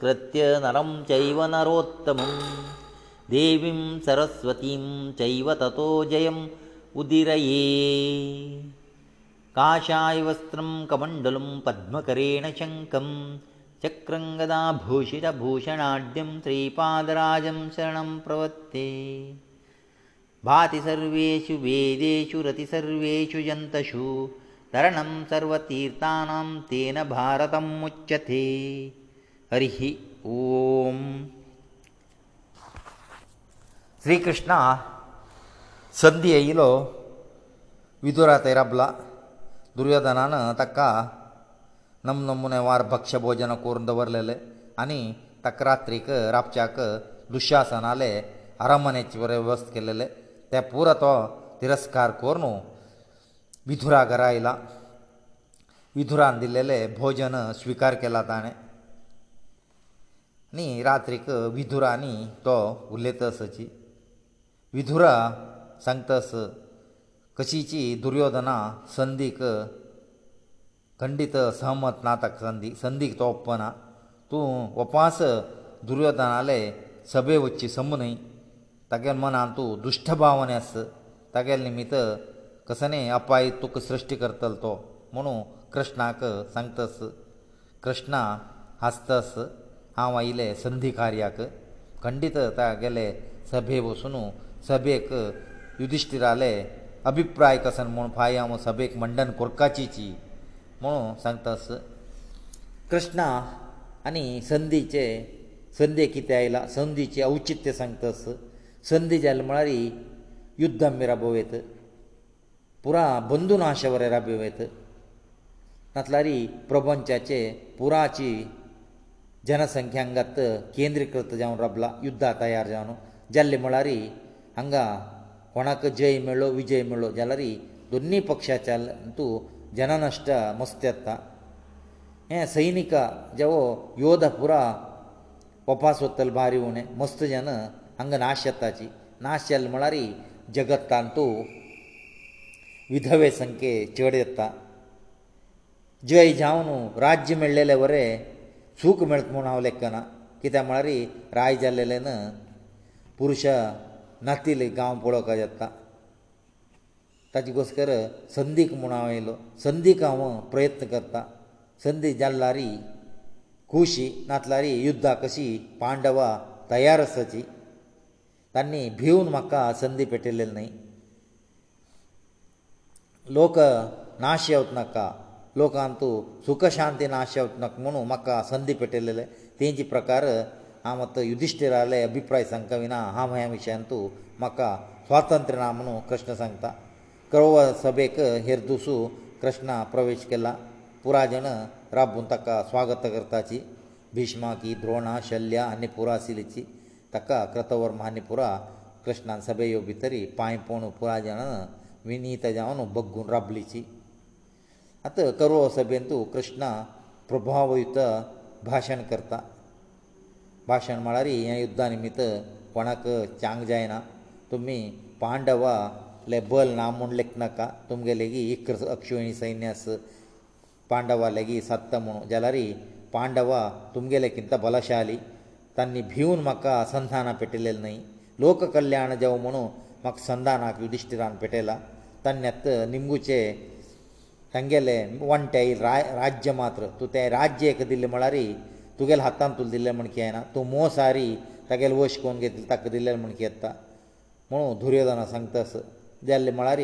ಸಂಸ್ಕೃತ್ಯ ನರಂ ಚೈವ ನರೋತ್ತಮಂ ದೇವಿಂ ಸರಸ್ವತೀಂ ಚೈವ ತತೋ ಜಯಂ ಉದಿರಯೇ ಕಾಶಾಯ ವಸ್ತ್ರಂ ಕಮಂಡಲಂ ಪದ್ಮಕರೇಣ ಶಂಕಂ ಚಕ್ರಂಗದಾಭೂಷಿತ ಭೂಷಣಾಢ್ಯಂ ತ್ರಿಪಾದರಾಜಂ ಶರಣಂ ಪ್ರವತ್ತೆ ಭಾತಿ ಸರ್ವೇಷು ವೇದೇಷು ರತಿ ಸರ್ವೇಷು ಜಂತಷು ತರಣಂ ಸರ್ವತೀರ್ಥಾನಾಂ ತೇನ ಭಾರತಂ ಮುಚ್ಚತೇ ಹರಿಹಿ ಓಂ ಶ್ರೀಕೃಷ್ಣ ಸಂಧಿ ಐಲೋ ವಿದುರ ತೈರಬ್ಲ ದುರ್ಯೋಧನಾನ ತಕ್ಕ ನಮ್ಮ ನಮ್ಮನೆ ವಾರ ಭಕ್ಷ್ಯ ಭೋಜನ ಕೋರ್ನ್ ದವರ್ಲೇಲೆ ಅನಿ ತಕ್ಕ ರಾತ್ರಿಕ ರಾಪ್ಚಾಕ ದುಶ್ಯಾಸನಾಲೆ ಅರಮನೆಚ್ಚ ವ್ಯವಸ್ಥೆ ಕೆಲ್ಲೆಲೆ ತ ಪೂರ ತೋ ತಿರಸ್ಕಾರ ಕೋರ್ನು ವಿಧುರ ಘರ ಆಯ್ಲ ವಿಧುರ ಅಂದಿಲ್ಲೆಲೆ ಭೋಜನ ಸ್ವೀಕಾರ ಕೆಲ್ಲ ತಾಣೆ न्ही रात्रीक विधुरांनी तो उलयता असोची विधुरा सांगता अस कशीची दुर्योधना संदीक खंडीत सहमत ना ताका संदी संदीक तो ओपना तूं उपास दुर्योधनाले सभे वचची सम न्हय तागेल मनान तूं दुश्ट भावने आस तागेल निमित्त कसनें अपाय तुका सृश्टी करतलो तो म्हुणू कृष्णाक सांगतास कृष्णा हांसतास हांव आयिल्लें संधी कार्याक खंडीत तागेले सभे वचून सभेक युधिश्टिराले अभिप्राय कसन म्हूण फाय हांव सभेक मंडन कोरकाची म्हणून सांगतास कृष्णा आनी संधीचे संदी कितें आयला संधीचें औचित्य सांगतास संधी जाल म्हळ्यार युध्द आमी राबोवयत पुरा बंदू नाशा वरें राबोवयत नातल्यारी प्रपंचाचे पुराची ಜನಸಂಖ್ಯೆ ಅಂಗತ್ತ ಕೇಂದ್ರಿಕೃತ ಜವನ ರಬ್ಲ ಯುದ್ಧ ತಯಾರ್ ಜವನ ಜಲ್ಲೆ ಮಳ್ಳಾರಿ ಅಂಗಾ ವಣಕ ಜೈ ಮೇಲೋ ವಿಜಯ ಮೇಲೋ ಜಲರಿ ದುನ್ನಿ ಪಕ್ಷಾಚಾಂತು ಜನನಷ್ಟ ಮಸ್ತಯತ್ತಾ ಏ ಸೈನಿಕ ಜವೋ ಯೋಧಪುರ ವಾಪಾಸೊತ್ತಲ್ ಬಾರಿ ಹೋನೆ ಮಸ್ತ ಜನ ಅಂಗಾ ನಾಶತ್ತಾಚಿ ನಾಶел ಮಳ್ಳಾರಿ ಜಗತ್ತಾಂತು ವಿಧವೆ ಸಂಕೇ ಚಡ್ಯತ್ತಾ ಜ್ವೈ ಜಾವ್ನ ರಾಜ್ಯ ಮೇಳ್ಳೆಲೆ ወರೆ सूख मेळत म्हूण हांव लेखना कित्याक म्हळ्यार राय जाल्लेल्यान पुरुशां नातील गांव पळोवंक येता ताजे गोस्कर संदीक म्हूण हांव येयलो संदीक हांव प्रयत्न करता संदी जाल्लारी खुशी नातलारी युद्धा कशी पांडवां तयार आसाची तांणी भिवन म्हाका संदी पेटयलेली न्हय लोक नाश येवत नाका लोकांक तूं सुखशांती नाशवनक म्हणून म्हाका संदी पेटयलेले तेंचे प्रकार हांव आतां युधिश्टिराले अभिप्राय सांगता विना हांव ह्या विशयान तूं म्हाका स्वातंत्र्य ना म्हणून कृष्ण सांगता क्रौ सभेक हेर दुसू कृष्ण प्रवेश केला पुराय जण राबून ताका स्वागत करताची भिष्माकी द्रोण शल्य आनी पुरा आशिल्लीची ताका कृतवर्म आनी पुरा कृष्णान सभे यो भितरी पांय पोणू पुराय जाण विनीत जावन बग्गून राबलीची आतां कर्व सभेंत कृष्ण प्रभावयुत भाशण करता भाशण म्हळ्यार हे युद्धा निमित्त कोणाक चांग जायना तुमी पांडवा ले बल ना म्हूण लेख नाका तुमगे लेगीत एक अक्षिणी सैन्य आस पांडवा लेगीत सत्ता म्हूण जाल्यार पांडवा तुमगे लेखींत बलशाली तांणी भिवन म्हाका संधानां पेटयलें न्हय लोक कल्याण जेव म्हणून म्हाका संधानाक युधिश्टिरान पेटयला तांणी आतां निंबूचे तांगेले वन टाय राज्य मात्र तूं तें राज्य एक दिल्लें म्हळ्यार तुगेले हातान तुलें दिल्लें म्हण कियेना तूं मोह सारी तागेले वश कोन घेतले ताका दिल्लें म्हण कियेता म्हणून दुर्योधना सांगता तस जाल्ले म्हळ्यार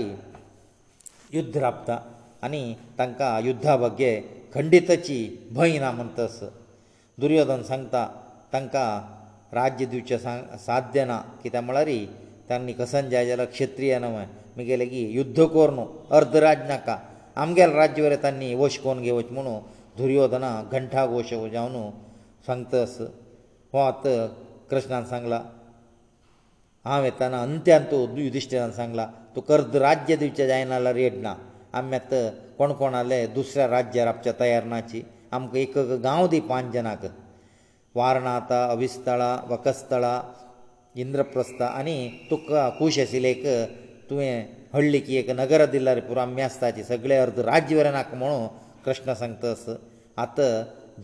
युध्द राबता आनी तांकां युध्दा बगे खंडिताची भंय ना म्हणटस दुर्योधन सांगता तांकां राज्य दिवचें सांग साध्य ना कित्याक म्हळ्यार तांणी कसन जाय जाल्यार क्षत्रीय न्हय मागीर की युध्द कोर न्हू अर्द राज नाका आमगेले राज्य वरे तांणी वश कोन घेवचे म्हणून दुर्योधना घंटा घोश जावन सांगतास हो आतां कृष्णान सांगला हांव येताना अंत्यान तूं युधिश्टरान सांगला तूं कर्द राज्य दिवचें जायनाल्यार रेट ना आमी आतां कोण कोणाले दुसऱ्या राज्यार आपच्या तयार नाची आमकां एक एक गांव दी पांच जनाक वारणाता अविस्थळा वकस्थळा इंद्रप्रस्थ आनी तुका खूश आशिल्ले एक तुवें हळ्ळी की एक नगर दिल्यार पुरो आमी आसताची सगळें अर्द राज्य वरें नाका म्हणून कृष्ण सांगतस आत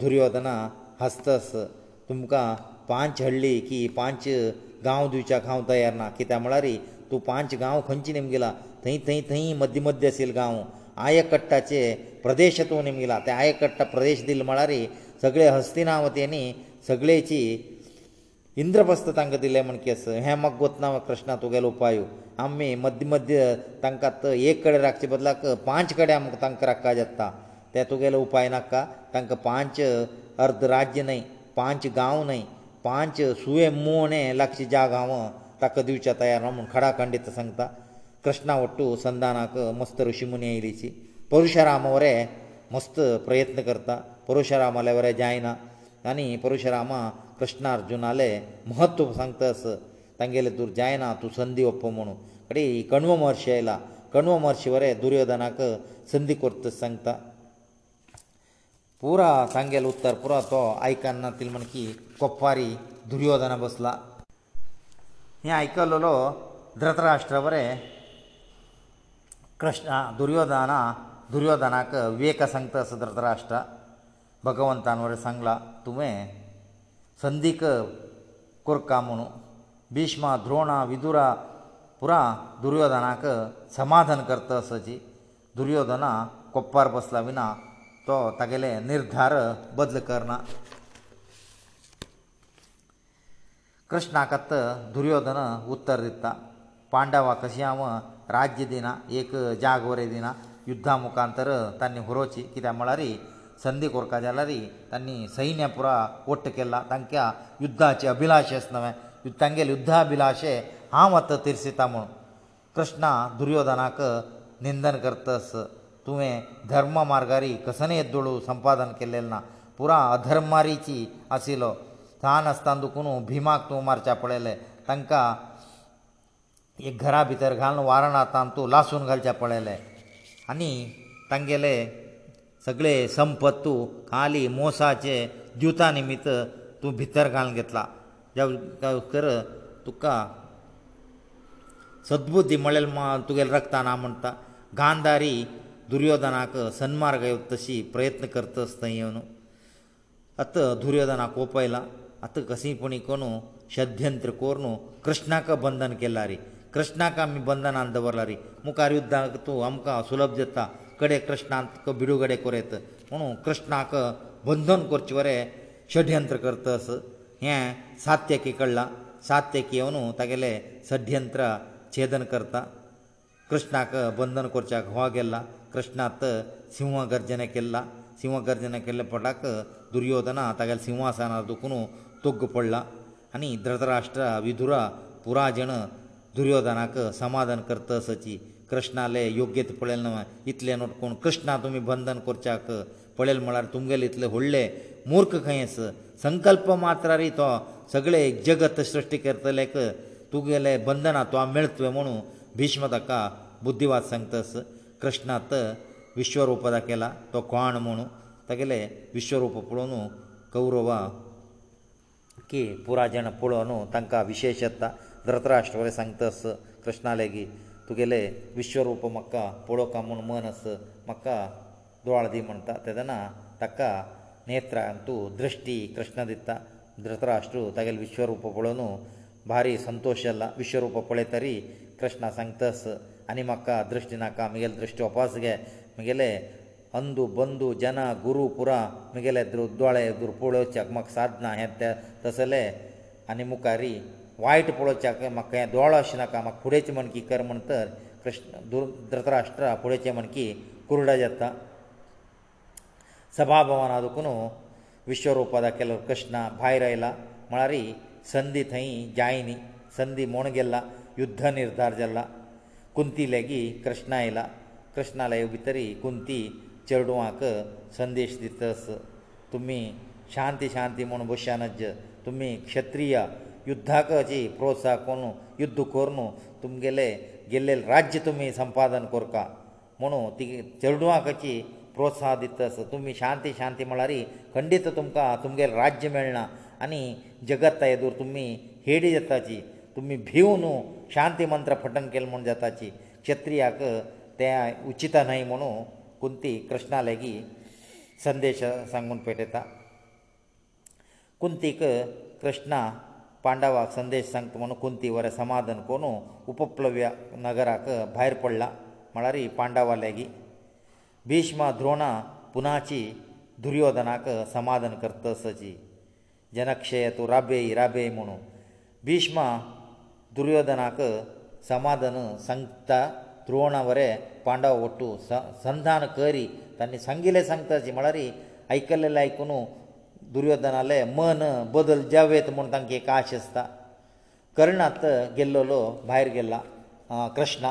दुर्योधना हसतस तुमकां पांच हळ्ळी की पांच गांव दिवच्याक हांव तयार ना कित्याक म्हळ्यार तूं पांच गांव खंयची नेम गेला थंय थंय थंय मध्य मध्य आशिल् गांव आयकट्टाचे प्रदेश तूं नेम गेला ते आयकट्टा प्रदेश दिल्ले म्हळ्यार सगळे हस्तिनावतेनी सगळेची इंद्रप्रस्थ तांकां दिलें म्हण केस हें म्हाका गोतना कृष्णा तुगेलो उपाय आमी मध्य मध्य तांकां एक कडेन राखचे बदलाक पांच कडेन आमकां तांकां राखपाक जाता ते तुगेलो उपाय नाका तांकां पांच अर्द राज्य न्हय पांच गांव न्हय पांच सुवे मोणे लागचे ज्या गांव ताका दिवचें तयार ना म्हूण खडा खंडीत सांगता कृष्णा वट्टू संधानाक मस्त ऋशी मुनी येयलीची परशुराम वरे मस्त प्रयत्न करता परशुराम आल्या वरे जायना आनी परशुरामा ಪ್ರಶ್ನ అర్జుನಾಲೆ ಮಹತ್ವ ಸಂತ ತಂಗೇಲೆ ದುರ್ಜಾಯನತು ಸಂಧಿ ಒಪ್ಪಮಣು ಕರೆ ಕಣ್ವ ಮಹರ್ಷಿ ಐಲಾ ಕಣ್ವ ಮಹರ್ಷಿವರೇ ದುರ್ಯೋಧನಕ ಸಂಧಿ ಕುರ್ತ ಸಂತ پورا ಸಾಂಗೇಲ ಉತ್ತರ پورا ತೋ ಐಕಣ್ಣಾತಿಲ್ ಮಣಕಿ ಕೊಪ್ಪಾರಿ ದುರ್ಯೋಧನ ಬಸಲ ಹೇ ಐಕಲಲೋ ಧೃತರಾಷ್ಟ್ರವರೇ ಕೃಷ್ಣ ದುರ್ಯೋಧನನ ದುರ್ಯೋಧನಕ ವಿೇಕ ಸಂತ ಸದೃತರಾಷ್ಟ ಭಗವಂತನವರೇ ಸಂಗಲ ತುಮೆ संदीक कोरका म्हूण भिष्म द्रोण विदुरा पुरा दुर्योधनाक समाधान करता असोची दुर्योधना कोप्पार बसला विना तो तागेले निर्धार बदल करना कृष्णाकत दुर्योधन उत्तर दिता पांडवा कशी हांव राज्य दिना एक जाग वरें दिना युद्धा मुखांतर तांणी हुरोवची कित्याक म्हळ्यार संदी कोरका जाल्यार तांणी सैन्य पुरो वट्ट केला तांच्या युध्दाचे अभिलाशे आसना तांगेले युध्दाभिलाशे हांव आतां तिरसिता म्हूण कृष्णा दुर्योधनाक निंदन करतस तुवें धर्म मार्गारी कसनय येद्दोळू संपादन केल्लें ना पुरा अधर्मारीची आशिल्लो सहान आसतना दुखून भिमाक तूं मारचें पळयलें तांकां एक घरा भितर घालून वारणांतान तूं लासून घालचें पळयलें आनी तांगेलें सगळे संपत्तू खाली मोसाचे द्युता निमित्त तूं भितर घालून घेतला कर तुका सद्बुद्धी म्हळेल तुगेले रक्तां ना म्हणटा गांधारी दुर्योधनाक सन्मार्ग येवता तशी प्रयत्न करतास थंय येवन आत दुर्योधनाक ओपयला आत कसीपणी कोण षध्यंत्र कोरून कृष्णाक बंदन केला रे कृष्णाक आमी बंदनान दवरला रे मुखार युद्धाक तूं आमकां सुलभ जाता कडेन कृष्णाक बिडू कडेन करत म्हणून कृष्णाक बंधन करचे वरें षड्यंत्र करतस हें सात्यकी कळ्ळां सात्यकी येवन तागेलें षड्यंत्र छेदन करता कृष्णाक बंधन करच्याक हो गेल्ला कृष्णांत सिंह गर्जना केल्ला सिंह गर्जना केल्ले पोटाक दुर्योधना तागेलें सिंहासनार दुखून तुग्ग पडला आनी धृतराष्ट्र विधुरा पुराजण दुर्योधनाक समाधान करतसची कृष्णालें योग्य पळयलें ना इतलें नोट कोण कृष्णा तुमी बंधन करच्याक पळयलें म्हळ्यार तुमगेलें इतलें व्हडलें मूर्ख खंय आस संकल्प मात्रारी तो सगळें जगत सृश्टी करतलेक तुगेलें बंधना तो मेळतलें म्हणून भिश्म ताका बुद्धिवाद सांगतास कृष्णात विश्वरूप दाखयला तो कोण म्हणून तागेलें विश्वरूप पळोवन कौरवा की पुराय जाण पळोवन तांकां विशेश येता धृतराष्ट्र सांगतास कृष्णालें की ಗೆಳೆ ವಿಶ್ವ ರೂಪ ಮಕ್ಕ ಪೊಡೋ ಕಾಮ ಮನಸ್ ಮಕ್ಕ ದೊಳದಿ ಮಂತ ತದನ ತಕ್ಕ ನೇત્ર ಅಂತ ದೃಷ್ಟಿ ಕೃಷ್ಣದಿತ್ತ ಧೃತರಾಷ್ಟ್ರ ತಗಲ್ ವಿಶ್ವ ರೂಪ ಪೊಳನು ಬಾರಿ ಸಂತೋಷ ಇಲ್ಲ ವಿಶ್ವ ರೂಪ ಪೊಳೆತರಿ ಕೃಷ್ಣ ಸಂತಸ ಅನಿ ಮಕ್ಕ ಅದೃಷ್ಟಿನಾ ಕಾ ಮಿಗೆಲ ದೃಷ್ಟಿ ಉಪಾಸಿಗೆ ಮಿಗೆಲೆ ಅಂದು ಬಂದು ಜನ ಗುರುಪುರ ಮಿಗೆಲೆದು ದೊಡಳೆ ದುರ್ಪೋಳೆ ಚಕ್ಮಕ್ ಸಾಧನ ತಸಲೆ ಅನಿ ಮುಕಾರಿ वायट पळोवच्या म्हाका हें दोळो अशें नाका म्हाका फुडेंचें म्हण की कर म्हण तर कृष्ण धृतराष्ट्रा फुडेंचें म्हण की कुर्डा जाता सभाभवना दुखून विश्वरुपा दाखयलो कृष्ण भायर आयला म्हळ्यार संदी थंय जाय न्ही संदी म्हूण गेल्ला युध्द निर्धार जाला कुंती लेगीत कृष्ण आयला कृष्णालय भितर कुंती चेडवांक संदेश दितस तुमी शांती शांती म्हूण बशानज तुमी क्षत्रीया युद्धाक अशी प्रोत्साह करून युद्ध कर न्हू तुमगेले गेल्ले राज्य तुमी संपादन करता म्हणून ती चेडवांक अशी प्रोत्साह दिता आसा तुमी शांती शांती म्हळ्यार खंडीत तुमकां तुमगेलें राज्य मेळना आनी जगत येदूर तुमी हेडी जाताची तुमी भिवू न्हू शांती मंत्र फटन केलें म्हूण जाताची क्षत्रियाक तें उचित न्हय म्हणून कुंती कृष्णा लेगीत संदेश सांगून पेटयता कुंतीक कृष्णा पांडवाक संदेश सांगता म्हणून कुंती वरें समाधान करून उपप्लव्य नगराक भायर पडला म्हळ्यार ही पांडवा लेगी भिष्मा द्रोणा पुनाची दुर्योधनाक समाधान करतसची जनक्षय तूं राबेय राबेय म्हणून भिष्मा दुर्योधनाक समाधान सांगता द्रोणा वरें पांडव वटू स संधान करी तांणी सांगिल्लें सांगताची म्हळ्यार आयकल्लें आयकून दुर्योधनाले मन बदल जावेत म्हूण तांकां एक आश आसता कर्णांत गेल्लो भायर गेल्ला कृष्णा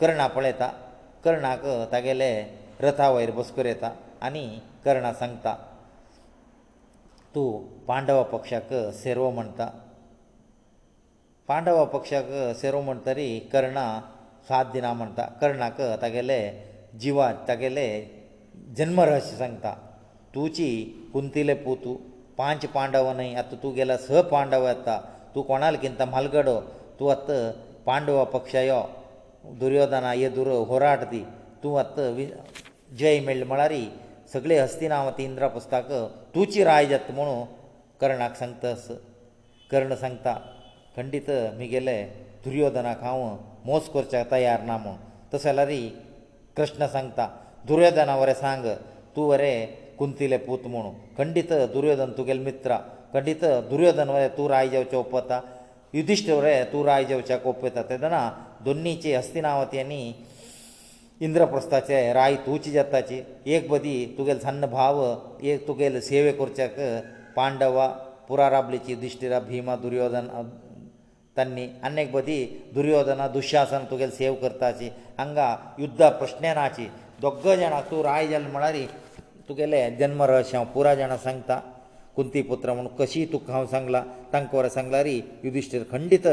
कर्णा पळयता कर्णाक तागेले रथा वयर बसकर येता आनी कर्णा सांगता तूं पांडवा पक्षाक सेरवो म्हणटा पांडवा पक्षाक सेरवो म्हणटरी कर्णा सात दिना म्हणटा कर्णाक तागेले जिवा तागेले जन्म रहस्य सांगता तुजी कुंतीले पोतू पांच पांडव न्हय आतां तूं गेला स पांडव येता तूं कोणाले किंता म्हालगडो तूं आतां पांडव पक्ष यो दुर्योधना ये दुर होराट दी तूं आतां जय मेळ्ळ म्हळ्यार सगळे हस्तिनावती इंद्रा पुस्तक तुची राय जात म्हणू कर्णाक सांगता कर्ण सांगता खंडीत म्हगेले दुर्योधनाक हांव मोस करचे तयार ना म्हूण तशें जाल्यार कृष्ण सांगता दुर्योधना वरें सांग तूं वरें कुंतिले पूत म्हणून खंडीत दुर्योधन तुगेले मित्र खंडीत दुर्योधन वरे तूं राय जेवचें ओपता युधिश्ट वरे तूं राय जेवच्याक ओपयता तेदना दोनीची हस्तिनावती आनी इंद्रप्रस्थाचे राय तुवची जाताची एक बदी तुगेले सन्न भाव एक तुगेले सेवे करच्याक पांडवा पुराराबलेची युधिश्टिरा भिमा दुर्योधन तांणी अनेक बदी दुर्योधना दुशासन तुगेले सेव करताची हांगा युध्दा प्रश्नाची दोग जाणां तूं राय जाल्ले म्हळ्यार तुगेले जन्म रहस्य हांव पुराय जाणां सांगता कुंती पुत्र म्हूण कशी तुका हांव सांगलां तांकां वरां सांगला री युधिश्टीर खंडीत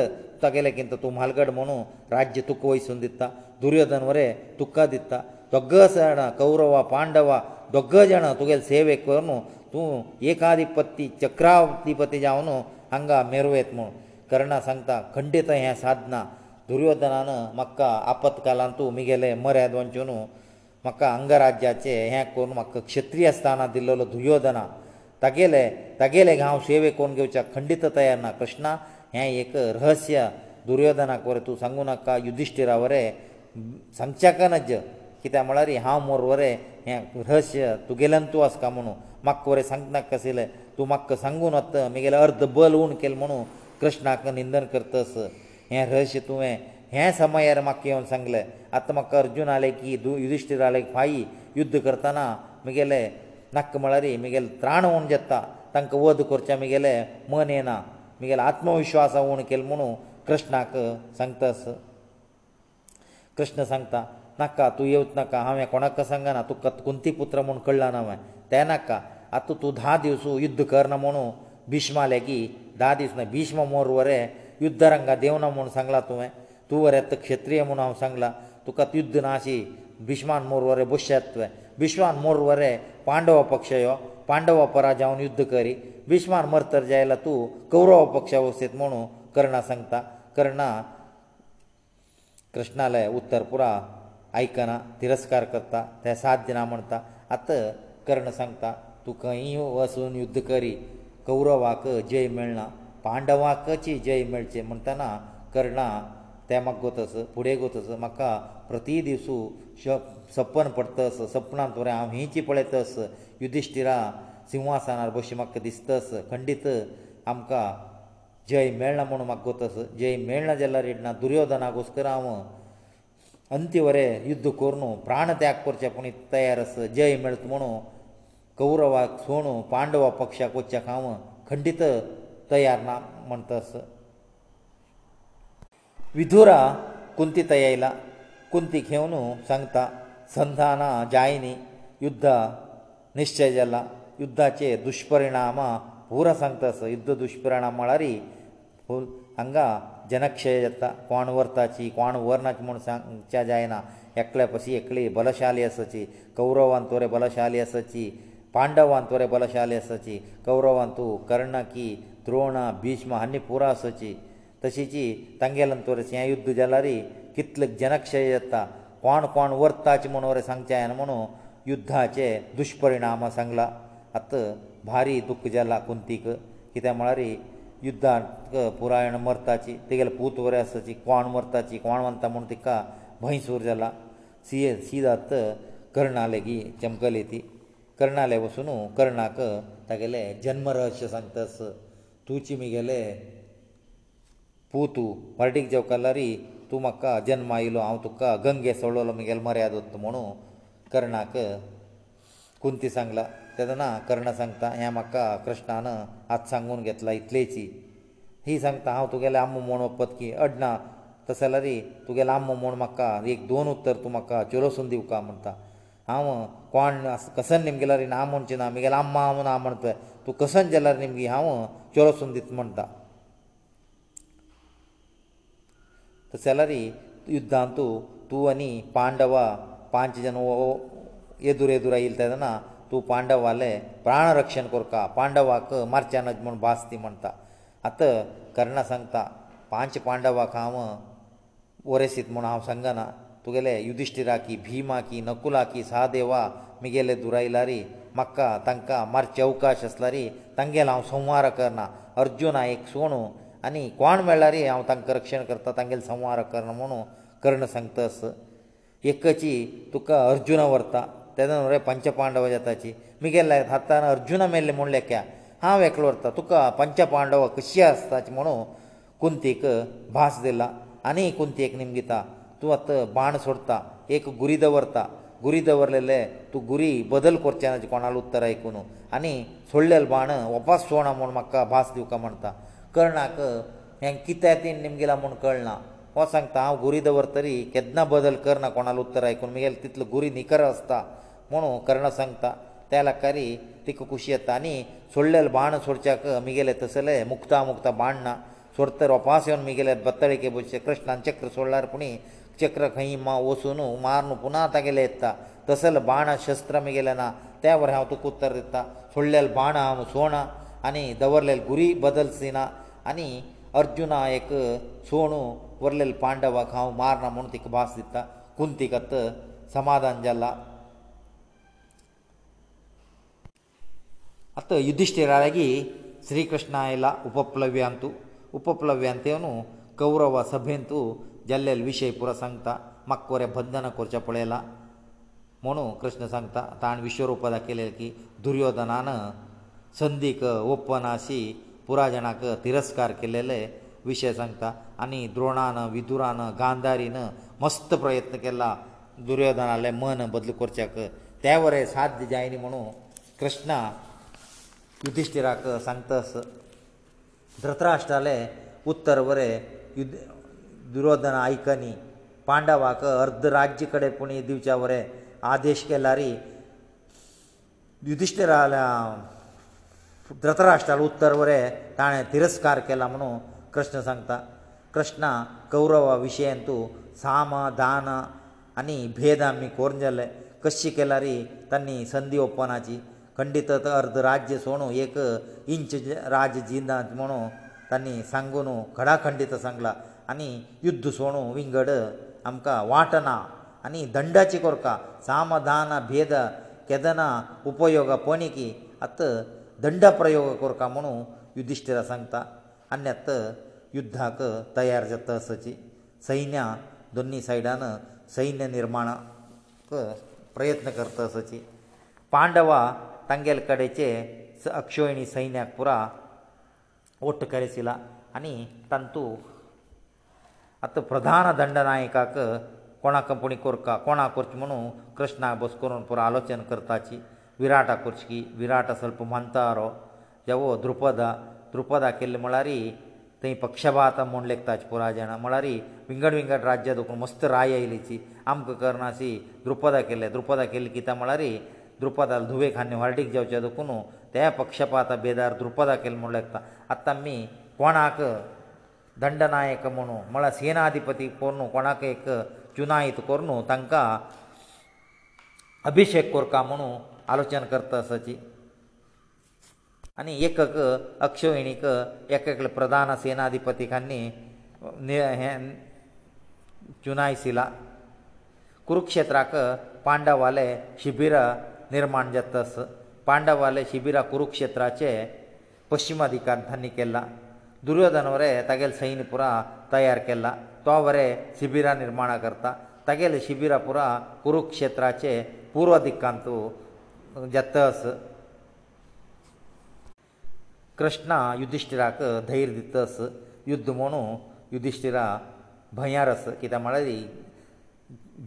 तगेले किंत तूं म्हालगड म्हणू राज्य तुका वयसून दिता दुर्योधन वरें तुका दिता दोग जाणां कौरवा पांडवा दोग जाणां तुगेले सेवेक करून तूं एकाधिपत्ती चक्राधिपती जावन हांगा मेरवेत म्हूण कर्णा सांगता खंडीत हें साधना दुर्योधनान म्हाका आपत्कालान तूं मुगेलें मर्याद वचून म्हाका अंगराज्याचे हें करून म्हाका क्षत्रीय आसतना दिल्लो दुर्योधना तागेले तागेले हांव सेवे कोण घेवच्या खंडीत तयार ना कृष्णा हें एक रहस्य दुर्योधनाक वरें तूं सांगू नाका युधिश्टिरा वरें सांगच्याकनज कित्याक म्हळ्यार हांव मोर वरें हें रहस्य तुगेल्यान तूं आसा काय म्हणून म्हाका वरें सांगता नाका आशिल्लें तूं म्हाका सांगून वत म्हगेलें अर्द बल उण केलें म्हणून कृष्णाक निंदन करतस हें रहस्य तुवें हें समयार म्हाका येवन सांगलें आतां म्हाका अर्जून आलें की युधिश्टीर आलें फाई युध्द करतना म्हगेले नाक्क म्हळ्यारी म्हगेले त्राण उण जेत्ता तांकां वध करचें म्हगेले मन येना म्हगेलो आत्मविश्वास उण केलो म्हणून कृष्णाक सांगता कृष्ण सांगता नाका तूं येवच नाका हांवें कोणाक सांगना तुका कुंती पुत्र म्हूण कळ्ळां हांवें ते नाका आतां तूं धा दिवस युध्द करना म्हणून भिश्मा लेगी धा दीस ना भिश्म मोर वरें युध्द रंगा देंवना म्हूण सांगलां तुवें तूं वरें क्षत्रीय म्हूण हांव सांगलां तुका युध्द ना अशी भिश्मान मोर वरें बसयात तुवें भिश्मान मोर वरें पांडव पक्ष यो पांडव पराजावन युध्द करी भिश्मान मरतर जायला तूं कौरव पक्ष वसयत म्हणू कर्णा सांगता कर्णा कृष्णालय उत्तर पुरा आयकना तिरस्कार करता ते साध्य ना म्हणटा आतां कर्ण सांगता तूं खंय वसून युध्द करी कौरवाक जय मेळना पांडवाकची जय मेळचें म्हणटना कर्णा तें म्हाका गोतस फुडें गोतस म्हाका प्रती दिसू सपन पडतस सपनांत बरें हांव हिंची पळयतस युधिश्टिरा सिंहासनार बशी म्हाका दिसतस खंडीत आमकां जय मेळना म्हणून म्हाका गोतस जय मेळना जाल्यार रेडना दुर्योधनाक उस्कर हांव अंतिवरे युध्द करून प्राण त्याग करचे पूण तयार आस जय मेळत म्हणू कौरवाक सोणू पांडवा पक्षाक वचचेक हांव खंडीत तयार ना म्हणटा आसा ವಿಧೋರ ಕುಂತಿ ತಯೈಲ ಕುಂತಿ ಖೇವನು सांगता ಸಂಧಾನ ಜಾಯಿನಿ ಯುದ್ಧ นิ ಶ್ಚಯಜಲ ಯುದ್ಧಾಚೆ ದುष्परिणाम पूರ ಸಂತس ಯುದ್ಧ ದುष्परिणाम ಮಾರೀ ಅಂಗ ಜನಕ್ಷೇಯಯತ कोणವರ್ತಾಚಿ कोणವರ್ನ ัจ ಮಣ ಸಂಚಾಜಾಯನ ಏಕ್ಲೇಪಸಿ ಏಕ್ಲಿ ಬಲಶಾಲಿಯಸಚಿ ಕೌರವಂತೋರೆ ಬಲಶಾಲಿಯಸಚಿ ಪಾಂಡವಂತೋರೆ ಬಲಶಾಲಿಯಸಚಿ ಕೌರವಂತು कर्णಕಿ ದ್ರೋಣ ಭೀಷ್ಮ ಅನ್ನಿ पूರಸಚಿ तशीची तांगेलन तोरस हें युद्ध जाल्यार कितले जनक्षय जाता कोण कोण वरताचे म्हूण वरें सांगचें हांवें म्हणून युध्दाचे दुश्परिणाम सांगला आतां भारी दुख्ख जाला कुंतीक कित्याक म्हळ्यार युध्दाक पुरायण मरताची तेगेले पूत वरें आसताची कोण मरताची कोण मानता म्हूण तिका भंयसूर जाला सीए सीदात कर्णाले गी चमकली ती कर्णाले वसून कर्णाक तागेले जन्म रहस्य सांगतास तुची म्हगेले पू तूं पार्टीक जेवकारी तूं म्हाका जन्म आयलो हांव तुका गंगे सोडलो म्हगेलो मर्याद वत म्हणू कर्णाक कुंती सांगला तेदना कर्ण सांगता हें म्हाका कृष्णान आज सांगून घेतला इतलेची ही सांगता हांव तुगेलें आम म्हूण वपत की अडना तस जाल्यार तुगेलें आम म्हूण म्हाका एक दोन उत्तर तूं म्हाका चलोसून दिवं का म्हणटा हांव कोण कसन निमगेल्यार ना म्हणचें ना म्हगेलें आम्मा हांव ना म्हणत तूं कसन जाल्यार निमगी हांव चलोसून दित म्हणटा तशें जाल्यार युध्दांत तूं तूं आनी पांडव पांच जन येदूर येदूर येयले तेदना तूं पांडवाले प्राण रक्षण करता पांडवाक मारच्यानज म्हूण भास ती म्हणटा आतां कर्णा सांगता पांच पांडवाक हांव वरेसीत म्हूण हांव सांगना तुगेले युधिश्टिराक भिमाक नकुलाक सहदेवा म्हगेले दुरायलारी म्हाका तांकां मारचे अवकाश आसल्यारी तांगेले हांव संवार करना अर्जुना एक सोणू आनी कोण म्हळ्यार हांव तांकां रक्षण करता तांगेलो संवार करना म्हणून कर्ण सांगता अस एकची तुका अर्जुना व्हरता तेदोन रे पंचपांडव जाताची मुगेल हातान अर्जुना मेल्ले म्हूण लेख्या हांव एकलो व्हरता तुका पंचपांडव कशी आसताची म्हणून कुंतीक भास दिला आनी कुंतीक निमगिता तूं आतां बाण सोडता एक गुरी दवरता गुरी दवरलेले तूं गुरी बदल करचे ना कोणालो उत्तर आयकून आनी सोडलेलो बाण वपास सोडा म्हूण म्हाका भास दिवका म्हणटा कर्णाक हें कित्या तीन निमगेला म्हूण कळना हो सांगता हांव गुरी दवरतरी केदना बदल करना कोणालो उत्तर आयकून मुगेलो तितलो गुरी निखर आसता म्हुणू कर्ण सांगता त्या लागारी तिका खुशी येता आनी सोडलेलो बाण सोडच्याक मुगेले तसले मुक्ता मुक्ता बाण ना सोडतर वपास येवन मुगेले बत्तळीके बसचे कृष्णान चक्र सोडल्यार पुणी चक्र खंय मा वसून मारून पुना तागेले येता तसले बाण शस्त्र मुगेले ना त्या वरां हांव तुका उत्तर दिता सोडलेलो बाण हांव सोणा आनी दवरलेलो गुरी बदल सिना ಅನಿ ಅರ್ಜುನಾಯಕ್ ಸೋಣೋ ವರ್ಲ್ಲೆ ಪಾಂಡವಗಾ ಮారణಮೋನ ತಿಕ್ ಬಾಸ ದಿತ್ತ ಕುಂತಿಕತ್ತ ಸಮಾಧಾನ ಜಲ್ಲ ಅತ್ತ ಯುಧಿಷ್ಠಿರರಾಗಿ ಶ್ರೀಕೃಷ್ಣ ಐಲ ಉಪಪಲವ್ಯ ಅಂತು ಉಪಪಲವ್ಯ ಅಂತೇನು ಕೌರವ ಸಭೆಂತು ಜಲ್ಲೆಲ್ ವಿಷಯ ಪ್ರಸಂಗ ತ ಮಕ್ಕೋರೆ ಬಂಧನ ಕೊರ್ಚ ಪಳೆಯಲ್ಲ ಮೋನೋ ಕೃಷ್ಣ ಸಂಂತ ತಾನ್ ವಿಶ್ವರೂಪದ ಕೆಲೇಲ್ ಕಿ ದುರ್ಯೋಧನನ ಸಂದೀಕ ಒಪ್ಪನಸಿ पुराय जाणांक तिरस्कार केलेले विशय सांगता आनी द्रोणान विदुरान गांधारीन मस्त प्रयत्न केला दुर्योधनाले मन बदल करच्याक त्या वरें साध्य जायनी म्हणून कृष्णा युधिश्टिराक सांगतास धृतराष्ट्राले उत्तर वरें युद दुर्योधन आयकनी पांडवाक अर्ध राज्य कडेन पुणी दिवच्या वरें आदेश केल्यारी युधिश्टिराल्या धृतराष्ट्राल उत्तर वरें ताणें तिरस्कार केला म्हणून कृष्ण सांगता कृष्ण कौरवा विशयन तूं साम दान आनी भेद आमी कोरून जाले कशी केला रे तांणी संदी ओपनाची खंडीत अर्द राज्य सोडून एक इंच राज जिनात म्हणून तांणी सांगून खडा खंडीत सांगला आनी युध्द सोडून विंगड आमकां वांटना आनी दंडाची कोरका साम दान भेद केदना उपयोग पणी की आतां दंड प्रयोग करता म्हणून युधिश्टिरा सांगता अन्यत युद्धाक तयार जाता असची सैन्य दोनी सायडान सैन्य निर्माणाक प्रयत्न करता असची पांडवा तांगेल कडेचे अक्षोयणी सैन्याक पुरा ओट करेसिला आनी तांतू आतां प्रधान दंडनायकाक कोणाक कंपनी कोरका कोणाक करचें म्हणून कृष्णाक बस करून पुरो आलोचन करताची ವಿರಾಟ ಕುರ್ಚಕಿ ವಿರಾಟ ಸ್ವಲ್ಪ ಮಂತಾರೋ ಯಾವೋ ದ್ರುಪದ ದ್ರುಪದ ಕೆಲ್ಲ ಮಳಾರಿ ತೈ ಪಕ್ಷಪಾತ ಮೂಡ ಲೆಕ್ತಾಚ ಪುರ ಜನ ಮಳಾರಿ ವಿಂಗಡ ವಿಂಗಡ ರಾಜ್ಯ ದುಕ್ಕು ಮಸ್ತ್ ರಾಯ ಐಲಿಚಿ ಅಮ್ಕ ಕರ್ನಾಸಿ ದ್ರುಪದ ಕೆಲ್ಲ ದ್ರುಪದ ಕೆಲ್ಲ ಕಿತ ಮಳಾರಿ ದ್ರುಪದ ಧುವೆ ಖಾನ್ಯ ಹೊರಟಿಕ್ ಜಾವಚ ದುಕ್ಕುನು ತಯ ಪಕ್ಷಪಾತ ಬೇದಾರ ದ್ರುಪದ ಕೆಲ್ಲ ಮೂಡ ಲೆಕ್ತಾ ಅತ್ತಮ್ಮಿ ಕೋಣಾಕ ದಂಡನಾಯಕ ಮನು ಮಳ ಸೇನಾಧಿಪತಿ ಕೋರ್ನು ಕೋಣಾಕ ಏಕ ಚುನಾಯಿತು ಕೋರ್ನು ತಂಕ ಅಭಿಷೇಕ ಕೋರ್ಕಾ ಮನು आलोचना करतासाची आनी एक अक्षवहिणीक एक एकले प्रधान सेनाधिपतीकांनी हे चुनायसिला कुरुक्षेत्राक पांडवाले शिबीर निर्माण जातास पांडवाले शिबिरा कुरुक्षेत्राचे पश्चिम अधिकारांनी केला दुर्योधन वरें तागेले सैन्य पुरा तयार केला तो वरें शिबिरां निर्माणा करता तागेले शिबिरां पुरा कुरुक्षेत्राचे पूर्व दिकांतू जतस कृष्णा युधिश्टिराक धैर्य दितस युध्द म्हणू युधिश्टिरा भंयारस कित्याक म्हळ्यार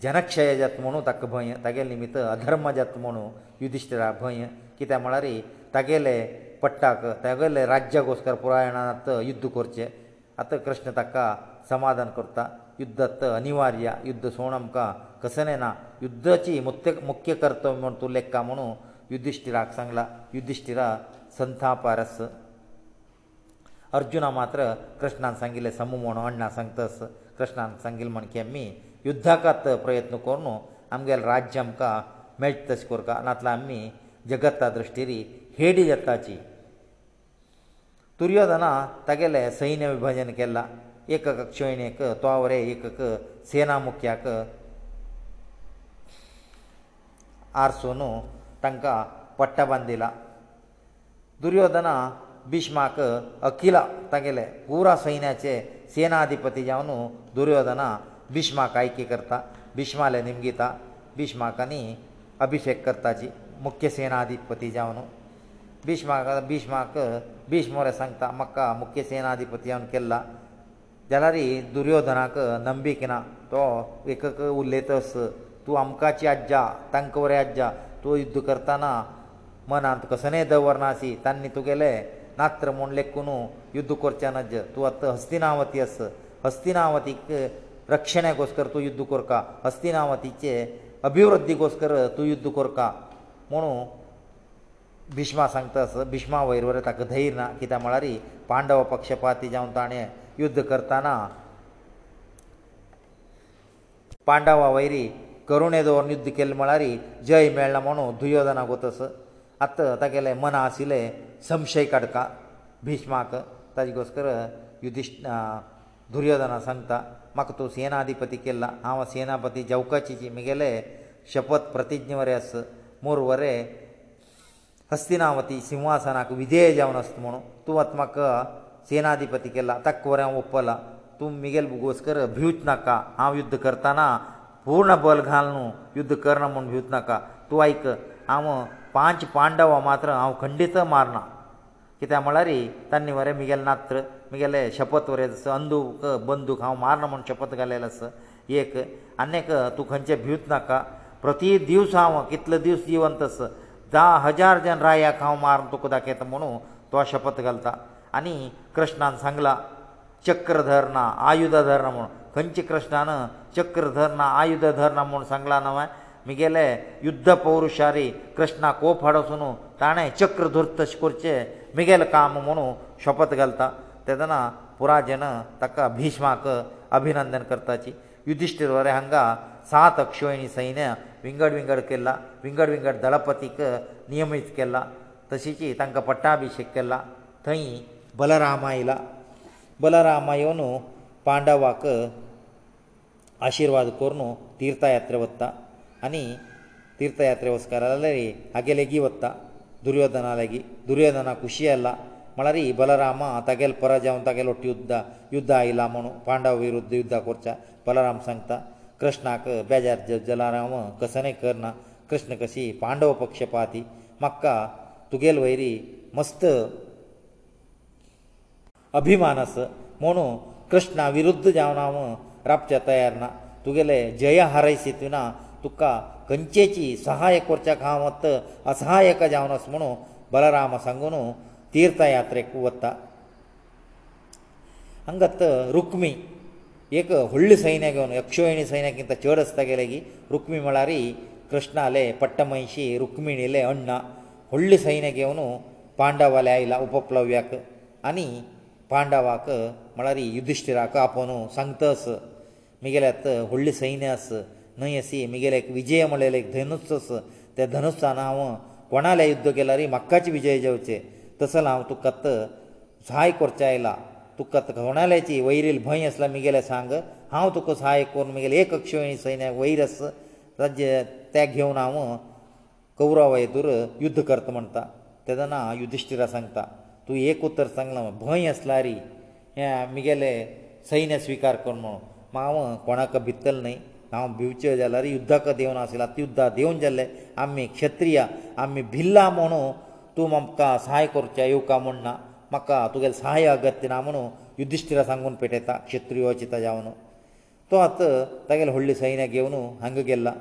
जनक्षय जात म्हणू ताका भंय तागेले निमित्त अधर्म जात म्हणू युधिश्टिरा भंय कित्याक म्हळ्यार तागेले पट्टाक तागेले राज्यागोस्कर पुरायणांत युध्द करचें आतां कृष्ण ताका समाधान करता युध्दत अनिवार्य युध्द सोण आमकां कसलें ना युद्धाची मुख्य मुख्य कर्तव्य म्हण तूं लेखा म्हणू युधिश्टिराक सांगला युधिश्टिरा संतापारस अर्जुना मात्र कृष्णान सांगिल्लें समू म्हण अण्णा सांगतास कृष्णान सांगिल्लें म्हण की आमी युद्धाकात प्रयत्न करून आमगेलें राज्य आमकां मेळटा तशें करता नातला आमी जगता दृश्टीरी हेडी जगताची दुर्योधना तागेलें सैन्य विभाजन केलां एक कक्षेणेक तो वरें एक सेना मुख्याक ಆರಸೋನು ತಂಕ ಪಟ್ಟ ಬಂದಿಲ ದುರ್ಯೋಧನ ಭೀಷ್ಮಕ ಅಕила ತಗೆಲೇ ಊರ ಸೈನ್ಯಚೆ ಸೇನಾಧಿಪತಿಯವನು ದುರ್ಯೋಧನ ಭೀಷ್ಮ ಕೈಕೇ ಕರ್ತ ಭೀಷ್ಮಲೆ ನಿಮಗೀತಾ ಭೀಷ್ಮಕನಿ ಅಭಿಷೇಕ ಕರ್ತಾಚಿ ಮುಖ್ಯ ಸೇನಾಧಿಪತಿಯವನು ಭೀಷ್ಮಕ ಭೀಷ್ಮಕ ಭೀಷ್ಮೋರೆ सांगತಾ ಮಕ್ಕ ಮುಖ್ಯ ಸೇನಾಧಿಪತಿಯವನ ಕೆಲ್ಲ ಜಲರಿ ದುರ್ಯೋಧನಕ ನಂಬಿಕನ ತೋ ಏಕಕ ಉಲ್ಲೇತಸ तूं आमकांची आज्जा तांकां बरें आज्जा तूं युध्द करतना मनांत कसनय दवरनासी तांणी तुगेले नात्र म्हूण लेखून युध्द करचें नज तूं आतां हस्तिनावती आस हस्तिनावतीक रक्षणे कोसकर तूं युध्द करका हस्तिनावतीचे अभिवृद्धी कोसकर तूं युध्द करका म्हुणू भिष्मा सांगता आस भिष्मा वयर वयर ताका धैर्य ना कित्याक म्हळ्यार पांडव पक्षपाती जावन ताणें युध्द करतना पांडवा वयरी ಕರುಣೆಯ ದೌರ ಯುದ್ಧಕ್ಕೆ ಲಮಾರಿ ಜಯ ಮೇಳ್ನ ಮನೋ ದುರ್ಯೋಧನನ ಗೊತಸು ಅತ್ತ ತಕಲೇ ಮನ ಆसिले ಸಂಶಯ ಕಡಕ ಭೀಷ್ಮಕ ತಜಿಗೋಸ್ಕರ ಯುಧಿಷ್ಠನ ದುರ್ಯೋಧನ ಸಂತ ಮಕತು ಸೇನಾಧಿಪತಿ ಕೆಲ್ಲ ಆವ ಸೇನಾಪತಿ ಜೌಕಾಚಿಜಿ ಮಿಗೆಲೆ शपथ ಪ್ರತಿಜ್ಞವರೆ ಆಸು ಮೂರವರೆ ಹಸ್ತಿನಾವತಿ ಸಿಂಹಾಸನಕ್ಕೆ ವಿಜೇಯ ಜವನಸ್ತ ಮನೋ ತು ಆತ್ಮಕ ಸೇನಾಧಿಪತಿ ಕೆಲ್ಲ ತಕವರ ಒಪ್ಪಲ ತು ಮಿಗೆಲ್ ಗೊಸ್ಕರ ಭ್ಯುಚನಕ ಆ ಯುದ್ಧ करताना पूर्ण बल घाल न्हू युध्द करना म्हूण भिवत नाका तूं आयक हांव पांच पांडव मात्र हांव खंडीत मारना कित्याक म्हळ्यार तांणी वरें म्हगेले नात्र म्हगेले शपत वरें जसो अंदूक बंदूक हांव मारना म्हूण शपत घालेलो आसा एक आनीक तूं खंयचे भिवत नाका प्रती दीस हांव कितले दीस जिवंत आस धा हजार जन रायाक हांव मार तुका दाखयता म्हणून तो शपत घालता आनी कृष्णान सांगला चक्र धरना आयुधां धरना म्हणून ಪಂಚಕೃಷ್ಣನ ಚಕ್ರಧರನ ஆயுதಧರಮನ ಸಂглаನವೆ 미गेले ಯುದ್ಧ ಪೌರುಷಾರಿ 크ishna ಕೋಫಡೊಸುನು તાણે ಚಕ್ರಧೂರ್ತ ಶಿಕೂರ್ಚೆ 미गेल ಕಾಮಮನು ಶಪತ ಗಲ್ತಾ ತದನ ಪುರಾಜನ ತಕ್ಕ ಭೀಷ್ಮಕ अभिनंदन ಕರ್ತಾಚಿ ಯುಧಿಷ್ಠಿರವರೇ ಹಂಗಾ ಸಾತ ಅಕ್ಷೋಯಿನಿ ಸೈನೇ ವಿಂಗಡವಿಂಗಡ ಕೆಲ್ಲ ವಿಂಗಡವಿಂಗಡ ದಲಪತಿಕ ನಿಯಮಿತ ಕೆಲ್ಲ ತಸೀಚಿ ತಂಕ ಪಟ್ಟಾ অভিষেক ಕೆಲ್ಲ ತೈ ಬಲರಾಮಾಯिला ಬಲರಾಮಾಯವನು ಪಾಂಡವಾಕ ಆಶೀರ್ವಾದಕರುನು ತೀರ್ಥಯಾತ್ರೆವತ್ತಾ ಅನಿ ತೀರ್ಥಯಾತ್ರೆವೋಸ್ಕರಲಲೇ ಅಗೆಲೇಗಿವತ್ತಾ ದುರ್ಯೋಧನನalagi ದುರ್ಯೋಧನನ ಖುಷಿಯಲ್ಲ ಮಳರಿ ಬಲರಾಮ ತಗೆಲ್ ಪರಜ ಅವನು ತಗೆಲೋ ಯುದ್ಧ ಯುದ್ಧ ಐಲ ಮನೋ ಪಾಂಡವ ವಿರುದ್ಧ ಯುದ್ಧ occurs ಬಲರಾಮ ಸಂಗತ ಕೃಷ್ಣಕ ಬೇಜರ್ ಜಲರಾಮ ಕಸನೆ ಕರ್ನ ಕೃಷ್ಣ ಕಸಿ ಪಾಂಡವ ಪಕ್ಷಪತಿ ಮಕ್ಕ ತುಗೆಲ್ ವೈರಿ ಮಸ್ತ ಅಭಿಮಾನಸ ಮನೋ ಕೃಷ್ಣ ವಿರುದ್ಧ ಜಾವನವ रापचे तयार ना तुगेले जय हारय सितुना तुका खंयचेची सहाय्य करच्याक हांव वत असहाय्यक जावन आस म्हणू बलराम सांगून तीर्थयात्रेक वता हांगत रुक्मी एक व्हडलें सैन्य घेवन यक्षोयणी सैन्यकिंत चड आसता गेले की रुक्मी म्हळ्यार कृष्णाले पट्टमहिशी रुक्मिणीले अण्णा व्हडलें सैन्य घेवन पांडवाले आयला उपप्लव्याक आनी पांडवाक म्हळ्यार युधिश्टिराक आपोवन सांगतस मुगेले व्हडले सैन्य आस न्हय असी मुगेले एक विजय म्हणलेले एक धनुस्स आस त्या धनुस्सान हांव कोणाले युध्द केला रे म्हाकाचे विजय जावचे तसल हांव तुकात सहाय करचे आयला तुकात कोणाल्याची वैरील भंय आसला मुगेले सांग हांव तुका सहाय करून मुगेले एक अक्षवणी सैन्याक वैर आस राज्य त्या घेवन हांव कौरवा येदूर युध्द करता म्हणटा तेदना हांव युधिश्टिरा सांगता तूं एक उतर सांगला भंय आसला रे हे मुगेले सैन्य स्विकार कर म्हणून हांव कोणाक भितल न्ही हांव भिवचें जाल्यार युद्धाक देवन आशिल्लो युद्धाक देवन जाल्ले आमी क्षत्रिया आमी भिल्ला म्हणून तूं आमकां सहाय करचें येवकां म्हूण ना म्हाका तुगेलें सहाय अगत्य ना म्हणून युद्धिश्टिरा सांगून पेटयता क्षत्रियो चिता जावन तो आत तागेलें व्हडलें सैन्य घेवन हांगा गेल्ला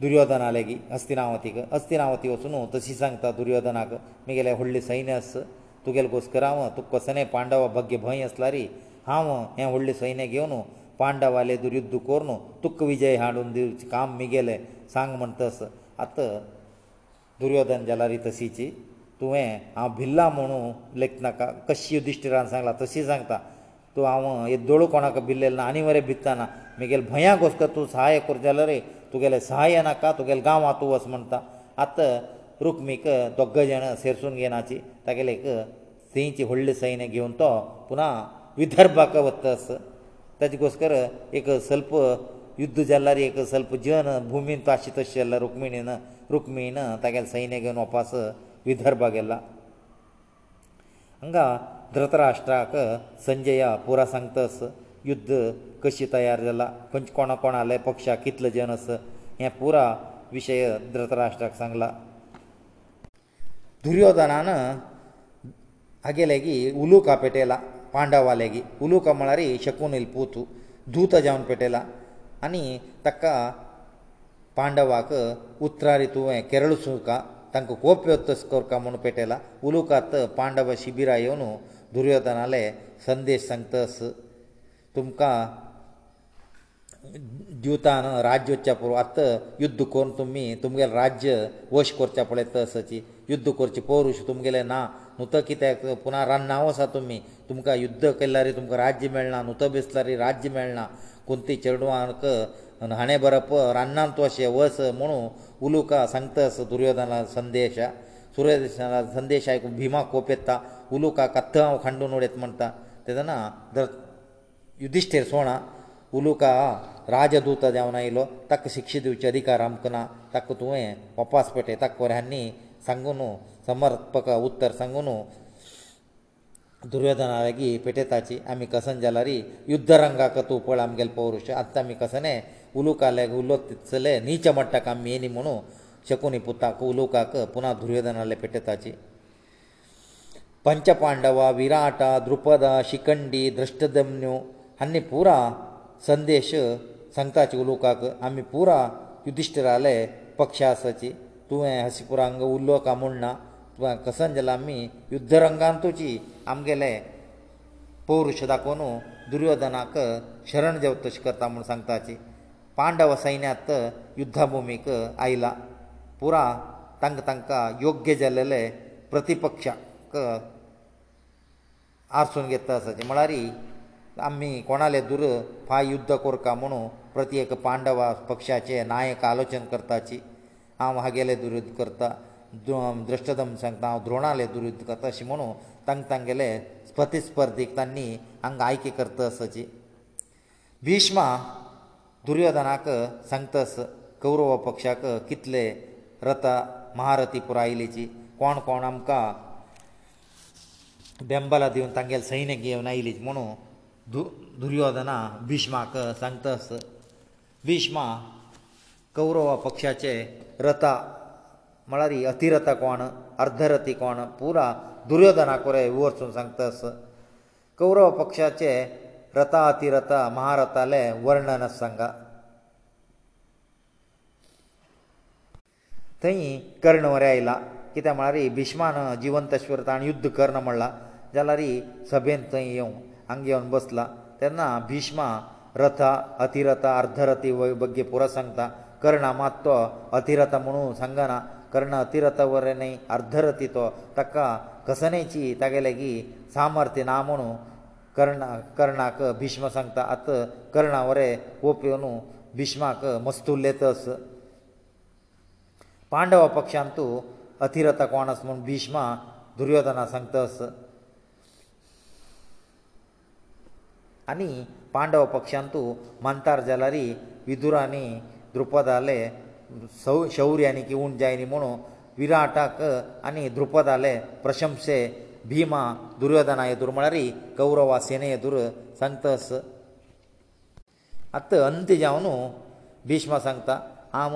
दुर्योधना लेगीत हस्तिनावतीक हस्तिनावती वचून तशी सांगता दुर्योधनाक म्हगेलें व्हडलें सैन्य आस तुगेलें घोस्कर हांव तुका कसलेय पांडव भग्य भंय आसल्यारी हांव हे व्हडले सैन्य घेवन पांडवाले दुर्युद्ध करून तुक विजय हाडून दिवचे काम मिगेले सांग म्हण तस आत दुर्योधन जालारी तशीची तुवें हांव भिल्ला म्हणू लेखनाका कशी युधिश्टिरान सांगला तशी सांगता तूं हांव येदोळो कोणाक भिल्लेलो ना आनी मरे भितता ना म्हगेले भंयाक वचक तूं सहाय्य करता जाल्यार तुगेलें सहाय्य नाका तुगेलें गांवां तूं वस म्हणटा आत रुक्मीक दोग जाण सेरसून घेनाची तागेलें एक थंयची व्हडलें सैन्य घेवन तो पुना विदर्भाक वतास ताजे घोसकर एक स्वल्प युद्ध जाल्यार एक स्वल्प जन भुमीन ताशी तशें जाल्यार रुक्मिणीन रुक्मिणीन तागेलें सैन्य घेवन वपास विदर्भा गेला हांगा धृतराष्ट्राक संजया पुरा सांगतास युद्ध कशी तयार जाला खंयचे कोणा कोण आले पक्षाक कितले जन आस हें पुरा विशय धृतराष्ट्राक सांगला दुर्योधनान हागे लेगीत उलू कापेटयला पांडवालेगी उलोवक म्हळ्यार शकून येल पोतू दूत जावन पेटयला आनी ताका पांडवाक उत्तरारी तुवें केरळसो का तांकां कोप्यत्त करता म्हूण पेटयला उलोवकात पांडव शिबिरा येवन दुर्योधनाले संदेश सांगतस तुमकां द्युतान राज्य वच्चा पोरू आत युद्ध कोन्न तुमी तुमगेले राज्य वश करचें पळय तसाची युद्ध करचें पोरूश तुमगेलें ना न्हू तो कित्याक पुना रान्नांव आसा तुमी तुमकां युध्द केल्या रे तुमकां राज्य मेळना नुत बेसल्या रे राज्य मेळना कुंती चेडवांक हाणे बरप रान्नान तूं अशें वस म्हुणू उलोवका सांगता दुर्योधना संदेश सुर्योदना संदेश आयकून भिमा कोप येता उलोवका कथ हांव खांडून उडयत म्हणटा तेदना धर युधिश्ठीर सोणा उलोवका राजदूत देवन आयलो ताका शिक्षा दिवचे अधिकार आमकां ना ताका तुवें वपास पेटय ताका कोऱ्यांनी सांगून समर्पक उत्तर सांगून दुर्योधन हांवें गी पेटयताची आमी कसन जाला रे युद्धरंगाक तूं पळय आमगेलें पौरुश आतां आमी कसने उलुकाले उलोवतले न्ही चमडटाक आमी येनी म्हणू शकुनी पुताक उलुकाक पुना दुर्योधनाले पेटयताची पंचपांडवा विराट द्रुपद शिखंडी द्रश्टदम्यु हांणी पुरा संदेश सांगताचे उलोवपाक आमी पुरा युधिश्टराले पक्षासाची तुवें हसीपुरांग उरलो काय म्हूण ना तुवें कसन जाला आमी युद्धरंगान तुजी आमगेले पौरुश दाखोवन दुर्योधनाक शरण जेवत तशें करता म्हूण सांगताची पांडव सैन्यांत युध्दभुमीक आयला पुरा तांकां तांकां योग्य जाल्लेले प्रतिपक्षाक आरसून घेता आसाचे म्हळ्यार आमी कोणाले दुर फाय युध्द कोरता म्हुणू प्रत्येक पांडवा पक्षाचे नायक आलोचन करताची हांव हागेले दुर्युध्द करता द्रश्टदम सांगता हांव द्रोणाले दुरुद्ध करता अशें म्हणून तांक तांगेले प्रतिस्पर्धीक तांणी हांगा आयकी करता असोची भिष्मा दुर्योधनाक सांगतास कौरव पक्षाक कितले रथ महारथी पुरो आयिल्लीची कोण कोण आमकां बेंबला दिवन तांगेले सैन्य घेवन आयली म्हणून दु दुर्योधना भिष्माक सांगतास भिष्मा कौरव पक्षाचे रथा म्हळ्यार ही अतिरथ कोण अर्धरथी कोण पुरा दुर्योधना कोरे वचून सांगता आस कौरव पक्षाचे रथा अतिरथ महारथाले वर्णन सांगा थंय कर्ण वरें आयला कित्याक म्हळ्यार भिश्मान जिवंतश्वर ताणें युध्द कर्ण म्हणला जाल्यार सभेन थंय येवं हांगा येवन बसला तेन्ना भिश्मा रथा अतिरथ अर्धरथी बग्गे पुरो सांगता कर्णा मात तो अतिरथ म्हणून सांगना ಕರ್ಣ ಅತಿರತವರನೇ ಅರ್ಧರತಿತೋ ತಕ್ಕ ಕಸನೇಚಿ ತಗಲಗಿ ಸಾಮರ್ಥ್ಯ ನಾಮನು ಕರ್ಣ ಕರ್ಣಕ ಭೀಷ್ಮ ಸಂಗತ ಅತ ಕರ್ಣವರೆ ಓಪ್ಯನು ಭೀಷ್ಮಕ ಮಸ್ತುಲ್ಯತಸ ಪಾಂಡವ ಪಕ್ಷಾಂತು ಅತಿರತ ಕೋಣಸ್ ಮನ್ ಭೀಷ್ಮ ದುರ್ಯೋಧನ ಸಂಗತಸ ಅನಿ ಪಾಂಡವ ಪಕ್ಷಾಂತು ಮಂತಾರ್ ಜಲರಿ ವಿದುರಾನಿ ದ್ರುಪದಾಲೆ सौ शौर्यानी किंवा जायनी म्हणून विराटाक आनी द्रुपदाले प्रशंसे भिमा दुर्योधना येदूर म्हळ्यार कौरवा सेने येदूर सांगतस आतां अंत्य जावन भिष्म सांगता हांव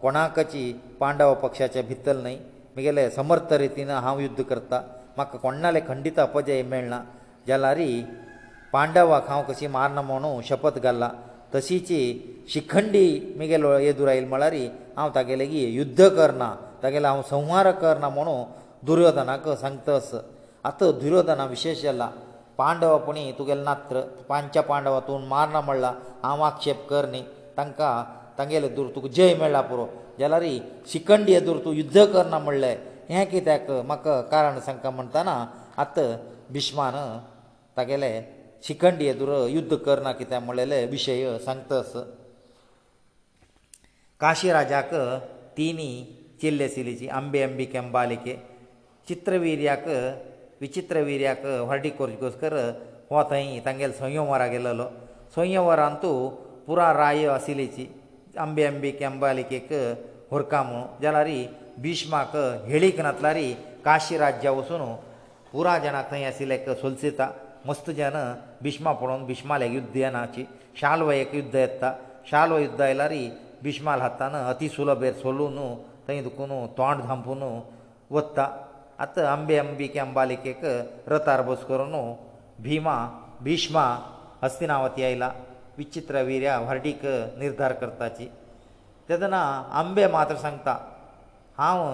कोणाकची पांडव पक्षाच्या भितर न्हय म्हगेले समर्थ रितीन हांव युध्द करता म्हाका कोणाले खंडीत अपजय मेळना जाल्यार पांडवाक हांव कशी मारना म्हणून शपथ घाल्ला तशीची शिखंडी म्हगेलो येदूर आयलो म्हळ्यार हांव तागेलें की युध्द करना तागेलो हांव संहार करना म्हणून दुर्योधनाक सांगतस आतां दुर्योधना विशेश जाला पांडव पुणी तुगेले नात्र पांचा पांडवां तूं मारना म्हणला हांव आक्षेप कर न्ही तांकां तांगेले दूर तुका जय मेळ्ळा पुरो जाल्यार शिखंडी येदूर तूं युध्द करना म्हणलें हें कित्याक म्हाका कारण सांगता म्हणटना आतां भिश्मान तागेले शिखंडी येदुर युध्द करना कित्याक म्हणलेले विशय सांगतस काशी राजाक तिनी चिल्ले सिलीची आंबे अंबी केम बालिके चित्रवीर्याक विचित्रवीर्याक व्हडी करचेकोसकर हो थंय तांगेले संयमवरा गेलेलो संयमवरांतू पुरा राय आशिल्लीची आंबे अंबी केम बालिकेक हुरका म्हूण जाल्यार भिष्माक हेळीक नातल्यारी काशी राज्या वचून पुरा जाणां थंय आशिल्ले सोलसिता ಮಸ್ತಜನ ವಿಷಮಪರಂ ವಿಷಮಲೇ ಯುದ್ಧಯನಾಚಿ ಶಾಲವೆಯ ಯುದ್ಧಯತ್ತ ಶಾಲವ ಯುದ್ಧೈಲಾರಿ ವಿಷಮাল ಹತ್ತನ ಅತಿ ಸುಲಭेर ಸೋಲುನು ತೈದುಕೊನು ತಾಂಡಧಾಂಪುನು ಒತ್ತಾ ಅತ ಅಂಬೆ ಅಂಬಿಕೆ ಅಂಬಾಳಿಕೆಕ ರತಾರ್ಬೋಸ್ಕರನು ಭೀಮ ವಿಷಮ ಅಸ್ತಿನಾವತಿಯೈಲ ವಿಚಿತ್ರ ವೀರ್ಯಾ ಹೊರಡಿಕ ನಿರ್ಧಾರ ಕರ್ತಾಚಿ ತದನ ಅಂಬೆ ಮಾತ್ರ ಸಂಗತ ಹಾವು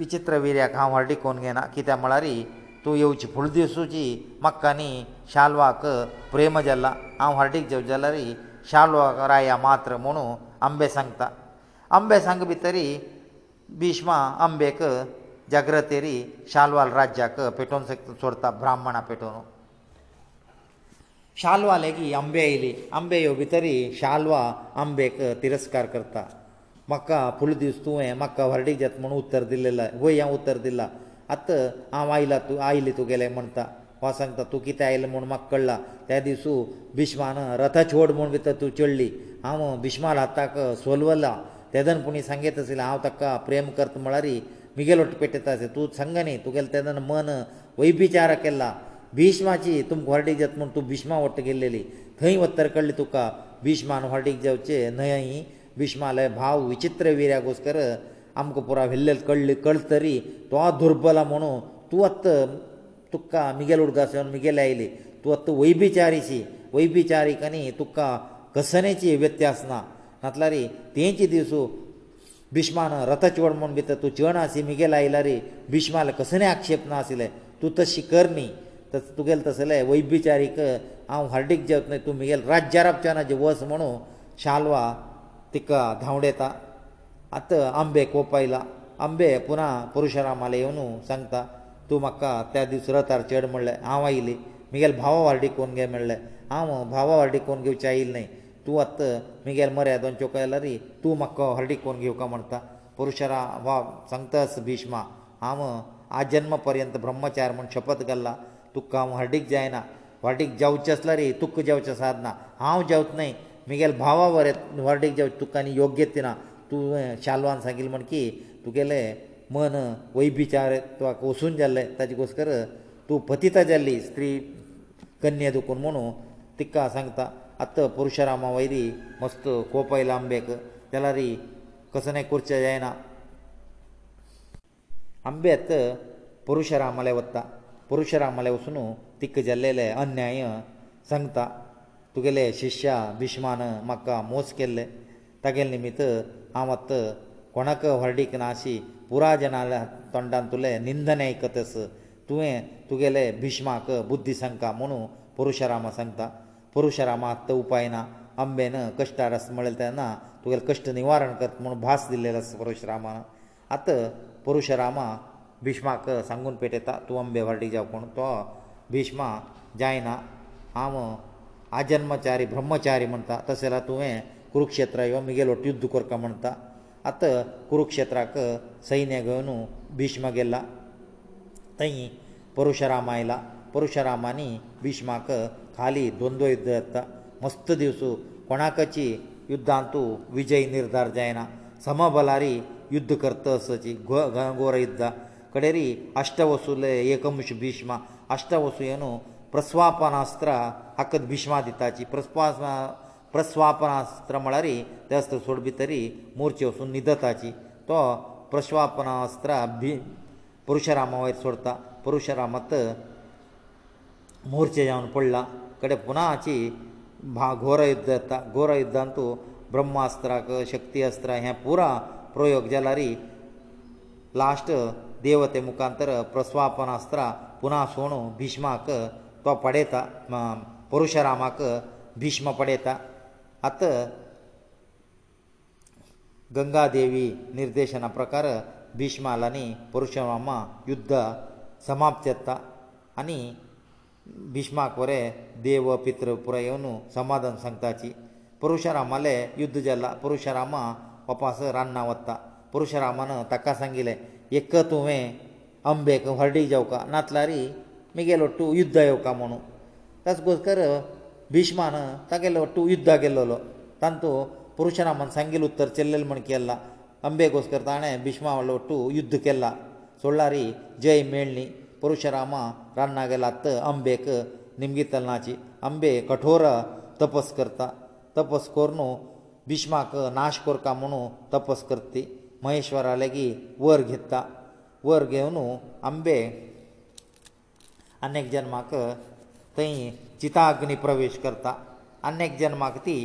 ವಿಚಿತ್ರ ವೀರ್ಯಾ ಖಾ ಹೊರಡಿಕೋನgena ಕಿತ ಮಳಾರಿ तूं येवची फुडें दिसूची म्हाका न्ही शालवाक प्रेम जाला हांव हार्डीक जेव जाल्यार शालवाक राया मात्र म्हणून आंबे सांगता आंबे सांग भितरी भिष्मा आंबेक जाग्रतेरी शालवाल राज्याक पेटोवन सोडता ब्राह्मणा पेटोवन शालवा लेगीत आंबे आयली आंबे येव भितरी शालवा आंबेक तिरस्कार करता म्हाका फुल दीस तुवें म्हाका हर्डीक जात म्हणून उत्तर दिल्लें वय हांव उत्तर दिलां आत हांव आयला तूं आयलें तुगेलें म्हणटा वा सांगता तूं कितें आयलें म्हूण म्हाका कळ्ळां त्या दिसू भिश्मान रथ छोड म्हूण भितर तूं चडली हांव भिश्मान हाताक सोलवला तेदन पुणी सांगीत आशिल्लें हांव ताका प्रेम करता म्हळ्यार मिगेल वट पेटयता आसलें तूं सांग न्ही तुगेलें तेदन मन वैभिचार केला भिश्माची तुमकां हॉर्डीक जाता म्हूण तूं भिश्मा वट गेल्लेली थंय वत्तर कळ्ळें तुका भिश्मान हॉर्डीक जावचें न्हय भिश्माले भाव विचित्र विऱ्या घुस्कर आमकां पुरा व्हेल्ले कळ्ळे कळ तरी तो दुर्बला म्हणू तूं आत्त तुका मिगेल उडगासून मिगेल आयली तूं आत्त वैभिचारीची वैभिचारीक आनी तुका कसनेची व्यत्यास ना नातल्या रे तेंचे दिसू भिश्मान रथचवण म्हूण भितर तूं चेणा आसी मिगेल आयला रे भिश्माले कसले आक्षेप ना आशिल्ले तूं तशी कर न्ही तुगेले तसले वैभिचारीक हांव हार्डीक जेवत न्हय तूं मुगेल राज्यारापच्यान वच म्हणू शालवा तिका धांवडेता आतां आंबे कोप आयला आंबे पुना परशुरामाले येवन सांगता तूं म्हाका त्या दीस रथार चेड म्हणलें हांव आयली म्हगेल भावा वार्डीक कोण घे म्हणलें हांव भावा वार्डीक कोण घेवचें आयिल्लें न्हय तूं आतां म्हगेल मरे दोन चोक आयला रे तूं म्हाका हार्डीक कोण घेवका म्हणटा परशुराम वा सांगता आस भिश्मा हांव आ जन्म पर्यंत ब्रह्मचार म्हूण शपत घाल्ला तुका हांव हार्डीक जायना वार्डीक जेवचें आसलें रे तुका जेवचें साद ना हांव जेवत न्हय म्हगेल भावा वरे वार्डीक जेवचें तुका आनी योग्यत ना तूं शालवान सांगिल्लें म्हण की तुगेले मन वैभिचार तुका वसून जाल्ले ताजे कोसकर तूं पतिता जाल्ली स्त्री कन्या दुखून म्हणून तिका सांगता आत्त परशुरामा वयरी मस्त कोप आयला आंबेक जाल्यार कसो नाही करचें जायना आंबे आत्त परशुरामाले वता परशुरामाले वचून तिका जाल्लेले अन्याय सांगता तुगेले शिश्या भिश्मान म्हाका मोस केल्ले तागेले निमित्त हांव आत कोणाक व्हरडीक नाशी पुरा जना तोंडान तुले निंदन आयकतस तुवें तुगेले भिश्माक बुद्धी सांगता म्हणू परशुरामा सांगता परशुरामा आत्त उपाय ना आंबेन कश्टार आसा म्हळें तेन्ना तुगेलें कश्ट निवारण कर म्हूण भास दिल्लेलो आसा परशुरामान आत परशुरामा भिश्माक सांगून पेटयता तूं आंबे व्हरडी जाव कोण तो भिश्मा जायना हांव आजन्मचारी ब्रह्मचारी म्हणटा तशें जाल्यार तुवें कुरुक्षेत्र यो मुगेलो युध्द करता म्हणटा आत कुरुक्षेत्राक सैन्य घेवन भिष्म गेला थंय परशुराम आयला परशुरामानी भिष्माक खाली द्वंद्व युध्द येता मस्त दिवस कोणाकची युध्दांतू विजय निर्धार जायना समबलारी युध्द करतसची घोर युध्द कडेरी अष्टवसूल एकमश भिष्म अष्टवसू येनू प्रस्वापनास्त्र हाक भिष्मा दिताची प्रस्वापना प्रस्वापनास्त्र म्हळ्यार ते अस्त्र सोड भितरी मोर्चे वचून निदताची तो प्रस्वापनास्त्र भी परशुरामा वयर सोडता परशुरामात मोर्चे जावन पडला कडेन पुनाची भा घोर युध्द जाता घोर युध्दान तूं ब्रह्मास्त्राक शक्ती अस्त्र हें पुरा प्रयोग जाल्यार लास्ट देवते मुखांतर प्रस्वापनास्त्र पुना सोणू भिश्माक तो पडयता परशुरामाक भिश्म पडयता आतां गंगा देवी निर्देशना प्रकार भिष्माल आनी परशुरामा युध्द समाप्त जाता आनी भिष्माक वरें देव पित्र पुराय येवन समाधान सांगताची परशुरामाले युध्द जाला परशुरामा वपास रान्ना वता परशुरामान ताका सांगिल्लें एक तुवें अंबेक व्हडी जावका नातल्यारी मुगेलो तूं युध्द येवका म्हणून ताच गोश्टर ಭೀಷ್ಮನ ತಗेलो 2 ಯುದ್ಧ ಗೆಲ್ಲೋ ತಂತು ಪುರುಷರಾಮನ್ ಸಂಗೆಲು ಉತ್ತರmxCellೆಲ್ಲ ಮಣಕಿಯಲ್ಲ ಅಂಬೆಗೋಸ್ಕರ ತಾನೆ ಭೀಷ್ಮವಳ್ಳೊಟ್ಟು ಯುದ್ಧಕ್ಕೆಲ್ಲ ಸೋಳ್ಳಾರಿ ಜೈ ಮೇಳ್ನಿ ಪುರುಷರಾಮ ರನ್ನಾಗಲತ್ತ ಅಂಬೇಕ ನಿಮಿಗಿ ತಲನಾಚಿ ಅಂಬೆ ಕಠೋರ ತಪಸ್ಕರ್ತ ತಪಸ್ಕೊರ್نو ಭೀಷ್ಮಕ ನಾಶಕೊರ್ಕಾ ಮನو ತಪಸ್ಕ್ತಿ ಮಹೇಶ್ವರ ಅಲ್ಲಿಗೆ ವರ ಹೆತ್ತಾ ವರ ಗೆವನು ಅಂಬೆ ಅನೇಕ ಜನ್ಮಕ ತೈ चिताग्नी प्रवेश करता आनी एक जन्माक ती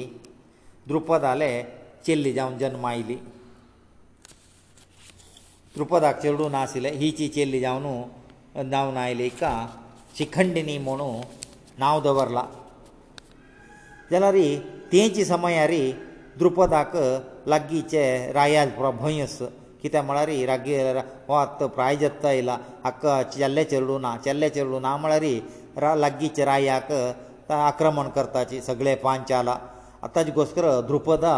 द्रुपदाले चेल्ली जावन जन्म आयली द्रुपदाक चेडूं नाशिल्ले हिची चेल्ली जावन जावन आयली का शिखंडिनी म्हणून नांव दवरला जाल्यार तेंचे समयार द्रुपदाक लागींचे रायाज भंय आस कित्याक म्हळ्यार रागी वत प्रायजत्त आयला हाका चेल्ले चेडूं ना चेल्ले चेडूं ना म्हळ्यार लागींचे रायाक आक्रमण करता सगळे पांचाला आतांची घोस्कर ध्रुपदा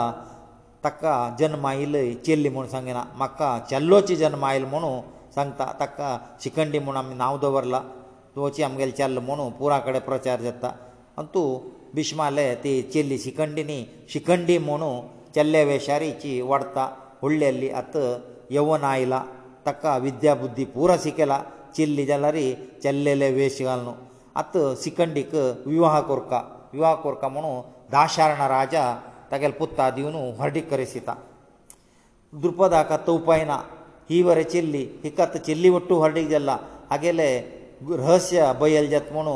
ताका जन्म आयिल्ली चेल्ली म्हूण सांगिना म्हाका चल्लोची जन्म आयलो म्हणून सांगता ताका शिकंडी म्हूण आमी नांव दवरला तुवची आमगेले चल्ल म्हणून पुरा कडेन प्रचार जाता आनी तूं भिश्माले ती चेल्ली शिकंडिनी शिकंडी म्हणून चल्ले वेशारीची वाडता व्हडलेली आत येवन आयला ताका विद्या बुद्धी पुरा शिकला चिल्ली जाल्यार चल्लेले वेश घालून ಅತ ಸಿಕಂಡೇಕ ವಿವಾಹಕೋರ್ಕ ವಿವಾಹಕೋರ್ಕ ಮನು ದಾಶರಣ ರಾಜ ತಗಲ ಪುತ್ತಾ ದಿವನು ಹೊರಡಿ ಕರೆಸಿತ ದ್ರુપದಾಕ ತೌಪಾಯನ ಈವರೆ ಚೆಲ್ಲಿ ಈಕತ್ತ ಚೆಲ್ಲಿ ಒಟ್ಟು ಹೊರಡಿ ಗೆಲ್ಲ ಹಾಗೆಲೇ ರಹಸ್ಯ ಅಭಯел ಜತ್ ಮನು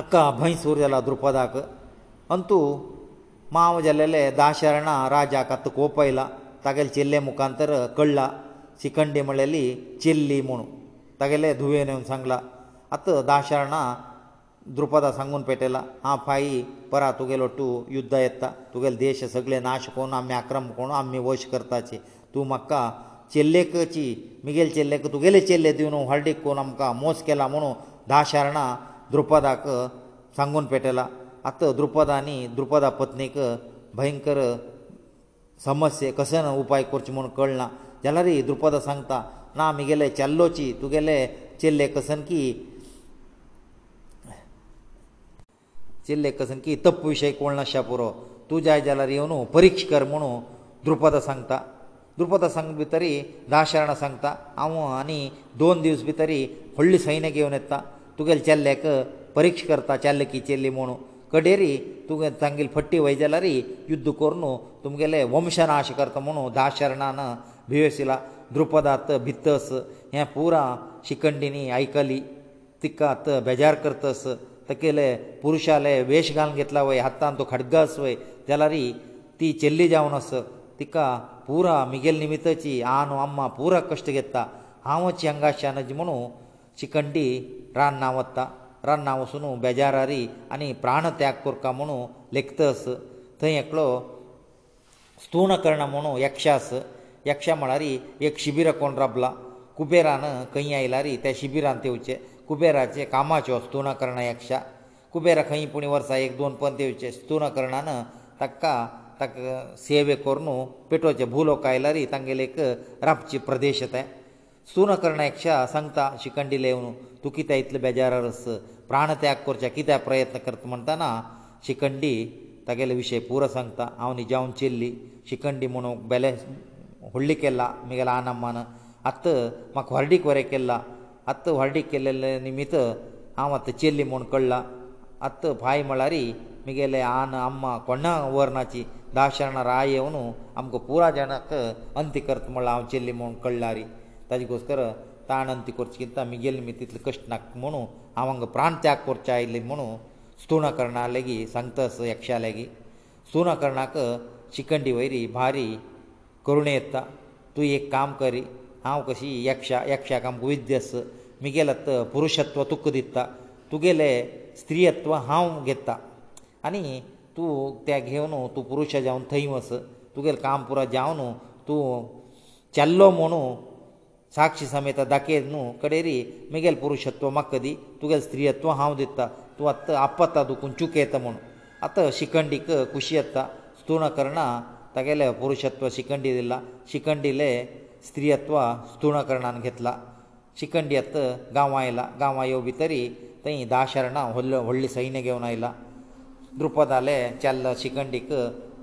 ಅಕ್ಕ ಅಭೈ ಸೂರ್ಯಲ್ಲ ದ್ರુપದಾಕ ಅಂತು ಮಾಮಜಲ್ಲೆಲೇ ದಾಶರಣ ರಾಜ ಕತ್ತ ಕೋಪ ಇಲ್ಲ ತಗಲ ಚೆಲ್ಲೆ ಮುಕಾಂತರ ಕಳ್ಳಾ ಸಿಕಂಡೇ ಮळेಲಿ ಚೆಲ್ಲಿ ಮನು ತಗಲೇ ಧುವೇನ ಒಂದ ಸಂಗ್ಲ आतां दाशरणा द्रुपदा सांगून पेटयला हांव फाई परा तुगेलो टूं युद्ध येता तुगेले देश सगळे नाश कोण आमी आक्रम कोण आमी वश करताची तूं म्हाका चेल्लेकची मिगेल चेल्लेक तुगेले चेल्ले दिवन हळडीक कोण आमकां मोस केला म्हणून दाशरणा द्रुपदाक सांगून पेटयला आतां द्रुपदानी द्रुपदा पत्नीक भयंकर समस्ये कसन उपाय करचे म्हूण कळना जाल्यारय द्रुपदा सांगता ना मुगेले चल्लोची तुगेले चेल्ले कसन की चिल्ले कसन की तप्प विशय कोण नाशा पुरो तूं जाय जाल्यार येवन परिक्ष कर म्हणू द्रुपदा सांगता द्रुपदा सांग भितरी दाशरणा सांगता हांव आनी दोन दीस भितरी व्हडले सैन्य घेवन येता तुगेले चेल्ल्याक परिक्ष करता चेल्ल की चेल्ली म्हणू कडेरी तुगे तांगेली फट्टी वय जाल्यार युद्ध करून तुमगेले वंशनाश करता म्हणू दाशरणान भिवेशिला द्रुपदांत भितस हें पुरा शिकंडिनी आयकली तिका आतां बेजार करतस तकेले पुरुशाले वेश घालून घेतला वय हातान तो खडग आस वय जाल्यार ती चेल्ली जावन आस तिका पुरा मिगेल निमित्ताची आनू अम्मा पुरा कश्ट घेता हांवच यंगाशान म्हणू चिकंडी रान ना वता रान ना वचून बेजारारी आनी प्राण त्याग कोरता म्हणू लेखतस थंय एकलो स्थूण करणा म्हणू यक्षास यक्षा म्हळ्यार एक शिबीर कोण राबला कुबेरान खंय आयल्यार त्या शिबिरांत येवचें कुबेराचे कामाचे स्तूनकरणा यक्षा कुबेरा खंय पुणी वर्सा एक दोन पंत येवचे स्तूनकरणान ताका ताका सेवे करून पेटोवचे भुलोक आयल्यार तांगेले एक रापची प्रदेश येताय स्तूनकरणा यक्षा सांगता शिखंडील येवन तूं कित्याक इतले बेजारार आस प्राणत्याग करचे कित्याक प्रयत्न करता म्हणटना शिखंडी तागेले विशय पुरो सांगता हांव निजावन चिल्ली शिखंडी म्हणून बेले व्हडली केला म्हगेल्या आनम्मान आत म्हाका व्हरडीक वरें केलां आत्त वाडीक केलेले निमित्त हांव आतां चेल्ली म्हूण कळ्ळां आत्त पांय म्हळ्यार म्हगेले आन आम्मा कोणा वर्णाची धा शरणां राय येवन आमकां पुराय जाणांक अंत्य करता म्हळ्यार हांव चेल्ली म्हूण कळ्ळां रे ताजे घोस्कर ताण अंत्य करचे चिंता म्हगेले निमित्त इतले कश्ट ना म्हणू हांव हांगा प्राण त्याग करचे आयले म्हणू स्तुणाकरणा लेगीत सांगतास यक्षा लेगीत स्तुणाकरणाक शिकंडी वयरी भारी करुणे येता तूं एक काम करी हांव कशी यक्षा यक्षाक आमकां विद्यस मुगेलें पुरुशत्व तुका दिता तुगेलें स्त्रीयत्व हांव घेता आनी तूं तें घेवन तूं पुरुश जावन थंय वस तुगेलें काम पुरो जावन तूं चल्लो म्हणू साक्षी समेत दाखयत न्हू कडेरी मुगेलें पुरुशत्व म्हाका दी तुगेलें स्त्रीयत्व हांव दिता तूं आतां आपता दुखून चुकयता म्हणून आतां शिखंडीक खुशी येता स्तूण करणा तागेलें पुरुशत्व शिखंडी दिलां शिखंडीले स्त्रियत्वा स्थूणकर्णान घेतला चिकन येत गांवां आयला गांवां येवं भितरी थंय धा शरणां व्हडलें व्हडलें सैन्य घेवन आयलां द्रुपदाले चल्ल शिखंडीक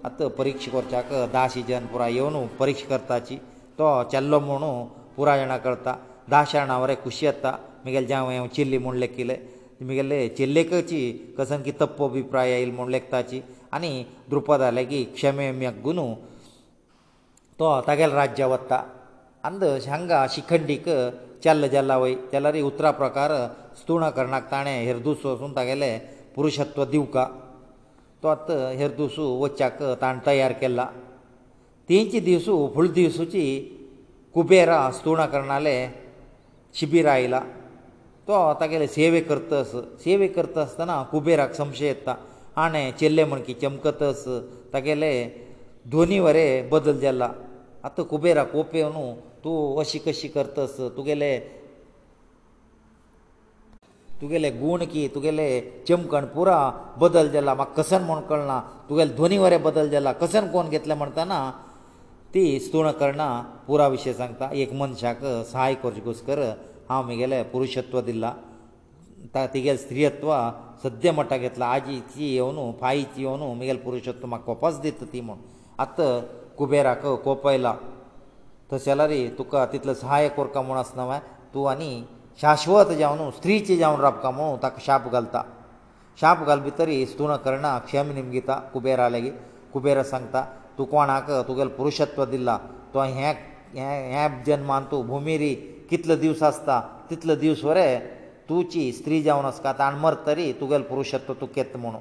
आतां परिक्ष करच्याक धा सिजन पुराय येवन परिक्ष करताची तो चल्लो म्हणू पुराय जाणां करता धा शरणां वरें खुशी येता म्हगेलें जावं हांव चिल्ली म्हूण लेखिल्लें म्हगेले चिल्लेकची कसं की तप्प अभिप्राय येयल म्हूण लेखताची आनी द्रुपदाले की क्षमे म्यग्गुनू तो तागेलें राज्य वत्ता ಅಂದಶ ಹಂಗ ಶಿಖಂಡಿಕ ಚಲ್ಲ ಜಲ್ಲ ವೈ ತೆಲ್ಲರಿ ಉತ್ತರ ಪ್ರಕಾರ ಸ್ತೂಣ ಕರ್ಣಕ ತಾಣೆ ಹೆರ್ದುಸು ಅಸುನ್ ತಗೆಲೆ ಪುರುಷತ್ವ ದಿವ್ಕ ತ್ವತ್ ಹೆರ್ದುಸು ವಚ್ಚಕ ತಾಣ ತಯಾರ ಕೆಲ್ಲ ತೀಂಚಿ ದಿವಸು ಫುಳ್ ದಿವಸುಚಿ ಕುಬೇರ ಸ್ತೂಣ ಕರ್ಣಾಲೆ ಶಿಬಿರ ಆಯಿಲ ತೊ ತಗೆಲೆ ಸೇವೆ ಕರ್ತಸ ಸೇವೆ ಕರ್ತಸ್ತನ ಕುಬೇರಕ್ ಸಂಶಯ ಇತ್ತ ಆಣೆ ಚೆಲ್ಲೆ ಮಣಕಿ ಚಮಕತಸ ತಗೆಲೆ ಧ್ವನಿ ವರೆ ಬದಲ ಜಲ್ಲ ಅತ್ತ ಕುಬೇರ ಕೋಪೆಯನ್ನು तूं अशी कशी करतस तुगेले तुगेले गूण की तुगेले चिमकण पुरा बदल जाला म्हाका कसन म्हूण कळना तुगेले ध्वनी वरें बदल जाला कसन कोण घेतलें म्हणटना ती स्तूण कर्णा पुरा विशय सांगता एक मनशाक सहाय करचे घुस्कर हांव म्हगेलें पुरुशत्व दिलां ता तिगेले स्त्रीयत्व सद्या मोठा घेतला आजीची येवन पायीची येवन म्हगेलें पुरुशत्व म्हाका कोपास दिता ती म्हूण आतां कुबेराक कोपयला तशें जाल्यार तुका तितलो सहाय्य कोरता म्हूण आसना मा तूं आनी शाश्वत जावन न्हू स्त्रीचें जावन राबता म्हूण ताका शाप घालता शाप घाल भितर स्तूण कर्णा क्षम निमगिता कुबेरा लेगीत कुबेरा सांगता तूं कोणाक तुगेलें पुरुशत्व दिलां तो हें हें हें जन्मान तूं भुमिरी कितलो दिवस आसता तितलो दिवस वरें तुजी स्त्री जावन आसता ताण मरत तरी तुगेलें पुरुशत्व तूं केत म्हुणू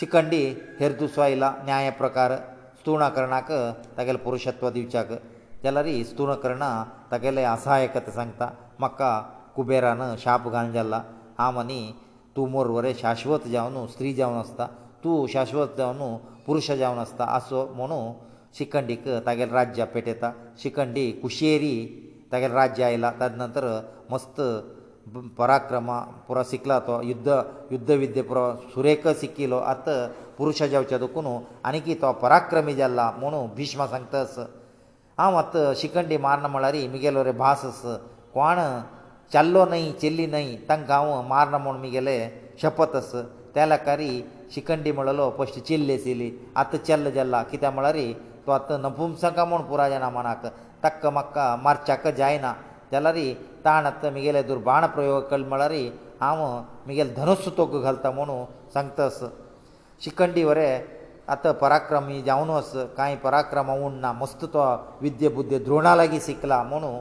शिखंडी हेर दुसो आयला न्याय प्रकार स्तूण कर्णाक तागेलें पुरुशत्व दिवच्याक जाल्यार इस्तून करणा तागेलें आसा एक तें सांगता म्हाका कुबेरान शाप घालून जाला हांव आनी तूं मोर वरें शाश्वत जावन स्त्री जावन आसता तूं शाश्वत जावन पुरुश जावन आसता असो म्हणू शिखंडीक तागेलें राज्य पेटयता शिखंडी कुशेरी तागेलें राज्य आयला ताजे नंतर मस्त पराक्रम पुरो शिकला तो युद्ध युद्ध विद्या पुरो सुरेख शिकिल्लो आतां पुरुश जावचे दुखून आनीक तो पराक्रमी जाला म्हणू भिश्म सांगता असो ಆ ಮತ್ ಶಿಕಂಡಿ ಮಾರನ ಮಳ್ಳಾರಿ ಮಿಗೆಳೋರೆ ಬಾಸಸ್ ಕೋಣ ಚಲ್ಲೋ ನೈ ಚೆಲ್ಲಿ ನೈ ತಂಗಾವು ಮಾರನ ಮಣ ಮಿಗೆಲೆ ಶಪತಸ್ ತಲಕರಿ ಶಿಕಂಡಿ ಮಳ್ಳಲೋ ಪಷ್ಟಿ ಚಿಲ್ಲೆತಿಲಿ ಅತ್ತ ಚಲ್ಲ ಜಲ್ಲ ಕಿ ತಮಳ್ಳಾರಿ ತೋ ಅತ್ತ ನಭೂಂಸಕ ಮಣ ಪುರajana ಮನಕ ತಕ್ಕ ಮಕ್ಕಾ ಮಾರ್ಚಕ ಜಾಯನ ತಲರಿ ತಾನ ಅತ್ತ ಮಿಗೆಲೆ ದುರ್ಬಾಣ ಪ್ರಯೋಗಕ ಮಳ್ಳಾರಿ ಆವು ಮಿಗೆಲ್ ಧನಸು ತೊಕ್ಕ ಗಲ್ತ ಮಣು ಸಂಕ್ತಸ್ ಶಿಕಂಡಿವರೆ आतां पराक्रमी जावन वच कांय पराक्रम उण ना मस्त तो विद्य बुद्ध द्रोणा लागीं शिकला म्हणून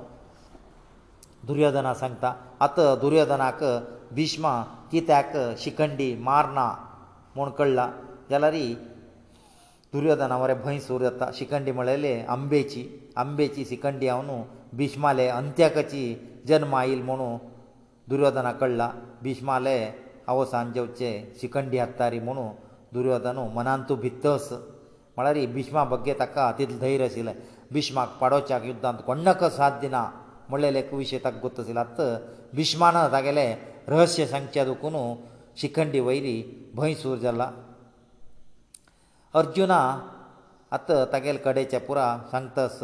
दुर्योधना सांगता आतां दुर्योधनाक भिश्मा कित्याक शिखंडी मारना म्हूण कळ्ळां जाल्यार दुर्योधना मरे भंय सुरू जाता शिखंडी म्हणलेली आंबेची आंबेची शिखंडी हांव न्हू भिश्माले अंत्यकाची जन्म आयल म्हणू दुर्योधना कळ्ळां भिश्माले अवसान जेवचे शिखंडी हाडटा रे म्हणू दुर्योधन मनान तूं भित्तस म्हळ्यार ही भिश्मा भग्गे ताका हातींतलें धैर्य आशिल्लें भिश्माक पाडोच्याक युध्दांत कोणाक साथ दिना म्हणलेले एक विशय ताका गुत्त आशिल्लो आत भिश्मान तागेलें रहस्य सांगचें दुखून शिखंडी वयरी भंय सूर जाला अर्जुना आत तागेले कडेचे पुरा सांगतस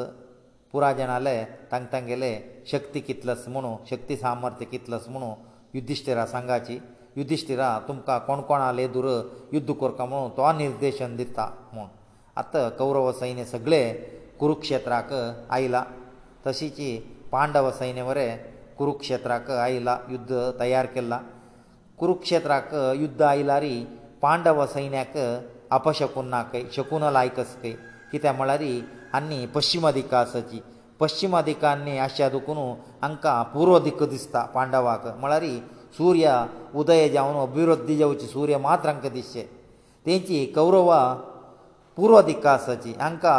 पुरा जाणाले तांक तांगेले शक्ती कितलस म्हुणू शक्ती सामर्थ्य कितलस म्हुणू युद्धिश्टिरा सांगाची युधिश्टिरा तुमकां कोण कोण आले दुर युध्द करता म्हणून तो निर्देशन दिता म्हूण आतां कौरव सैन्य सगळे कुरुक्षेत्राक आयला तशीची पांडव सैन्य वरें कुरुक्षेत्राक आयला युध्द तयार केला कुरुक्षेत्राक युध्द आयल्यार पांडव सैन्याक अपशकून नाक शकून लायकसक कित्याक म्हळ्यार आनी पश्चिम अधिकासाची पश्चिम अधिकांनी आशा दुखून हांकां पुर्व दिक दिसता पांडवाक म्हळ्यार सूर्य उदय जावन अभिवृद्धी जावची सूर्य मात्र आमकां दिसचें तेंची कौरवां पूर्व दिकासाची हांकां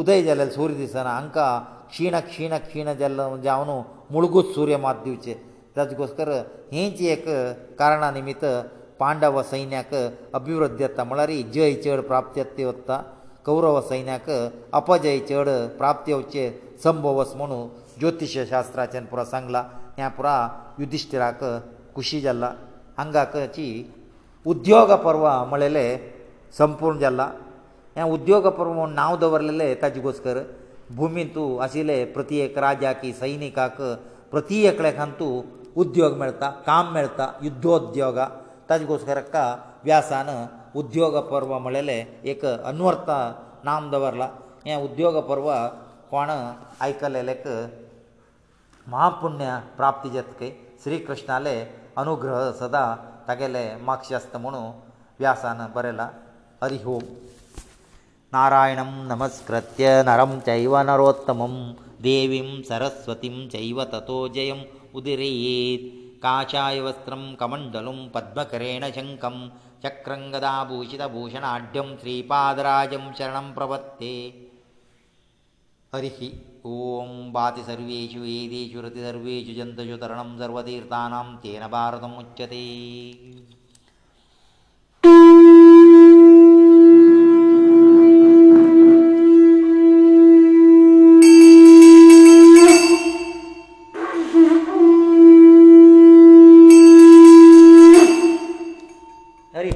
उदय जाल्यार सूर्य दिसना हांकां क्षीण क्षीण क्षीण जावन मुळगूच सूर्य मात दिवचें ताजे गोश्टर हेंच एक कारणा निमित्त पांडव सैन्याक अभिवृद्धी येता म्हळ्यार जय चड प्राप्त येता कौरव सैन्याक अपजय चड प्राप्त येवचे संभव आस म्हणून ज्योतिशास्त्राच्यान पुरो सांगला हें पुरा युधिश्टिराक खुशी जाला हांगाची उद्योग पर्व म्हणलेले संपूर्ण जाला हे उद्योग पर्व म्हूण नांव दवरलेले ताजे गोस्कर भुमींत तूं आशिल्ले प्रत्येक राजाक सैनिकाक प्रत्येक लेखान तूं उद्योग मेळटा काम मेळटा युद्धोद्योग ताजे गोस्कराक व्यासान उद्योग पर्व म्हणलेले एक अनवर्था नाम दवरला हे उद्योग पर्व कोण आयकलेलेक महापुण्य प्राप्ती जातकय श्री कृष्णाले अनुग्रह सदा तागेले मागचे आसता म्हणू व्यासान बरयला हरी ओम नारायणं नमस्कृत्य नरं चैव नरोत्तमं देवीं सरस्वतीं चैव ततो जयम् उदिरेत् काचायवस्त्रं कमण्डलुं पद्मकरेण शङ्कं चक्रङ्गदाभूषितभूषणाढ्यं श्रीपादराजं शरणं प्रपत्ते हरिः ಓಂ ಬಾತಿ ಸರ್ವೇಶು ವೇದೇಶು ರತಿ ಸರ್ವೇಶು ಜಂತಶು ತರಣಂ ಸರ್ವತೀರ್ಥಾನಾಂ ತೇನ ಭಾರತಂ ಮುಚ್ಯತೇ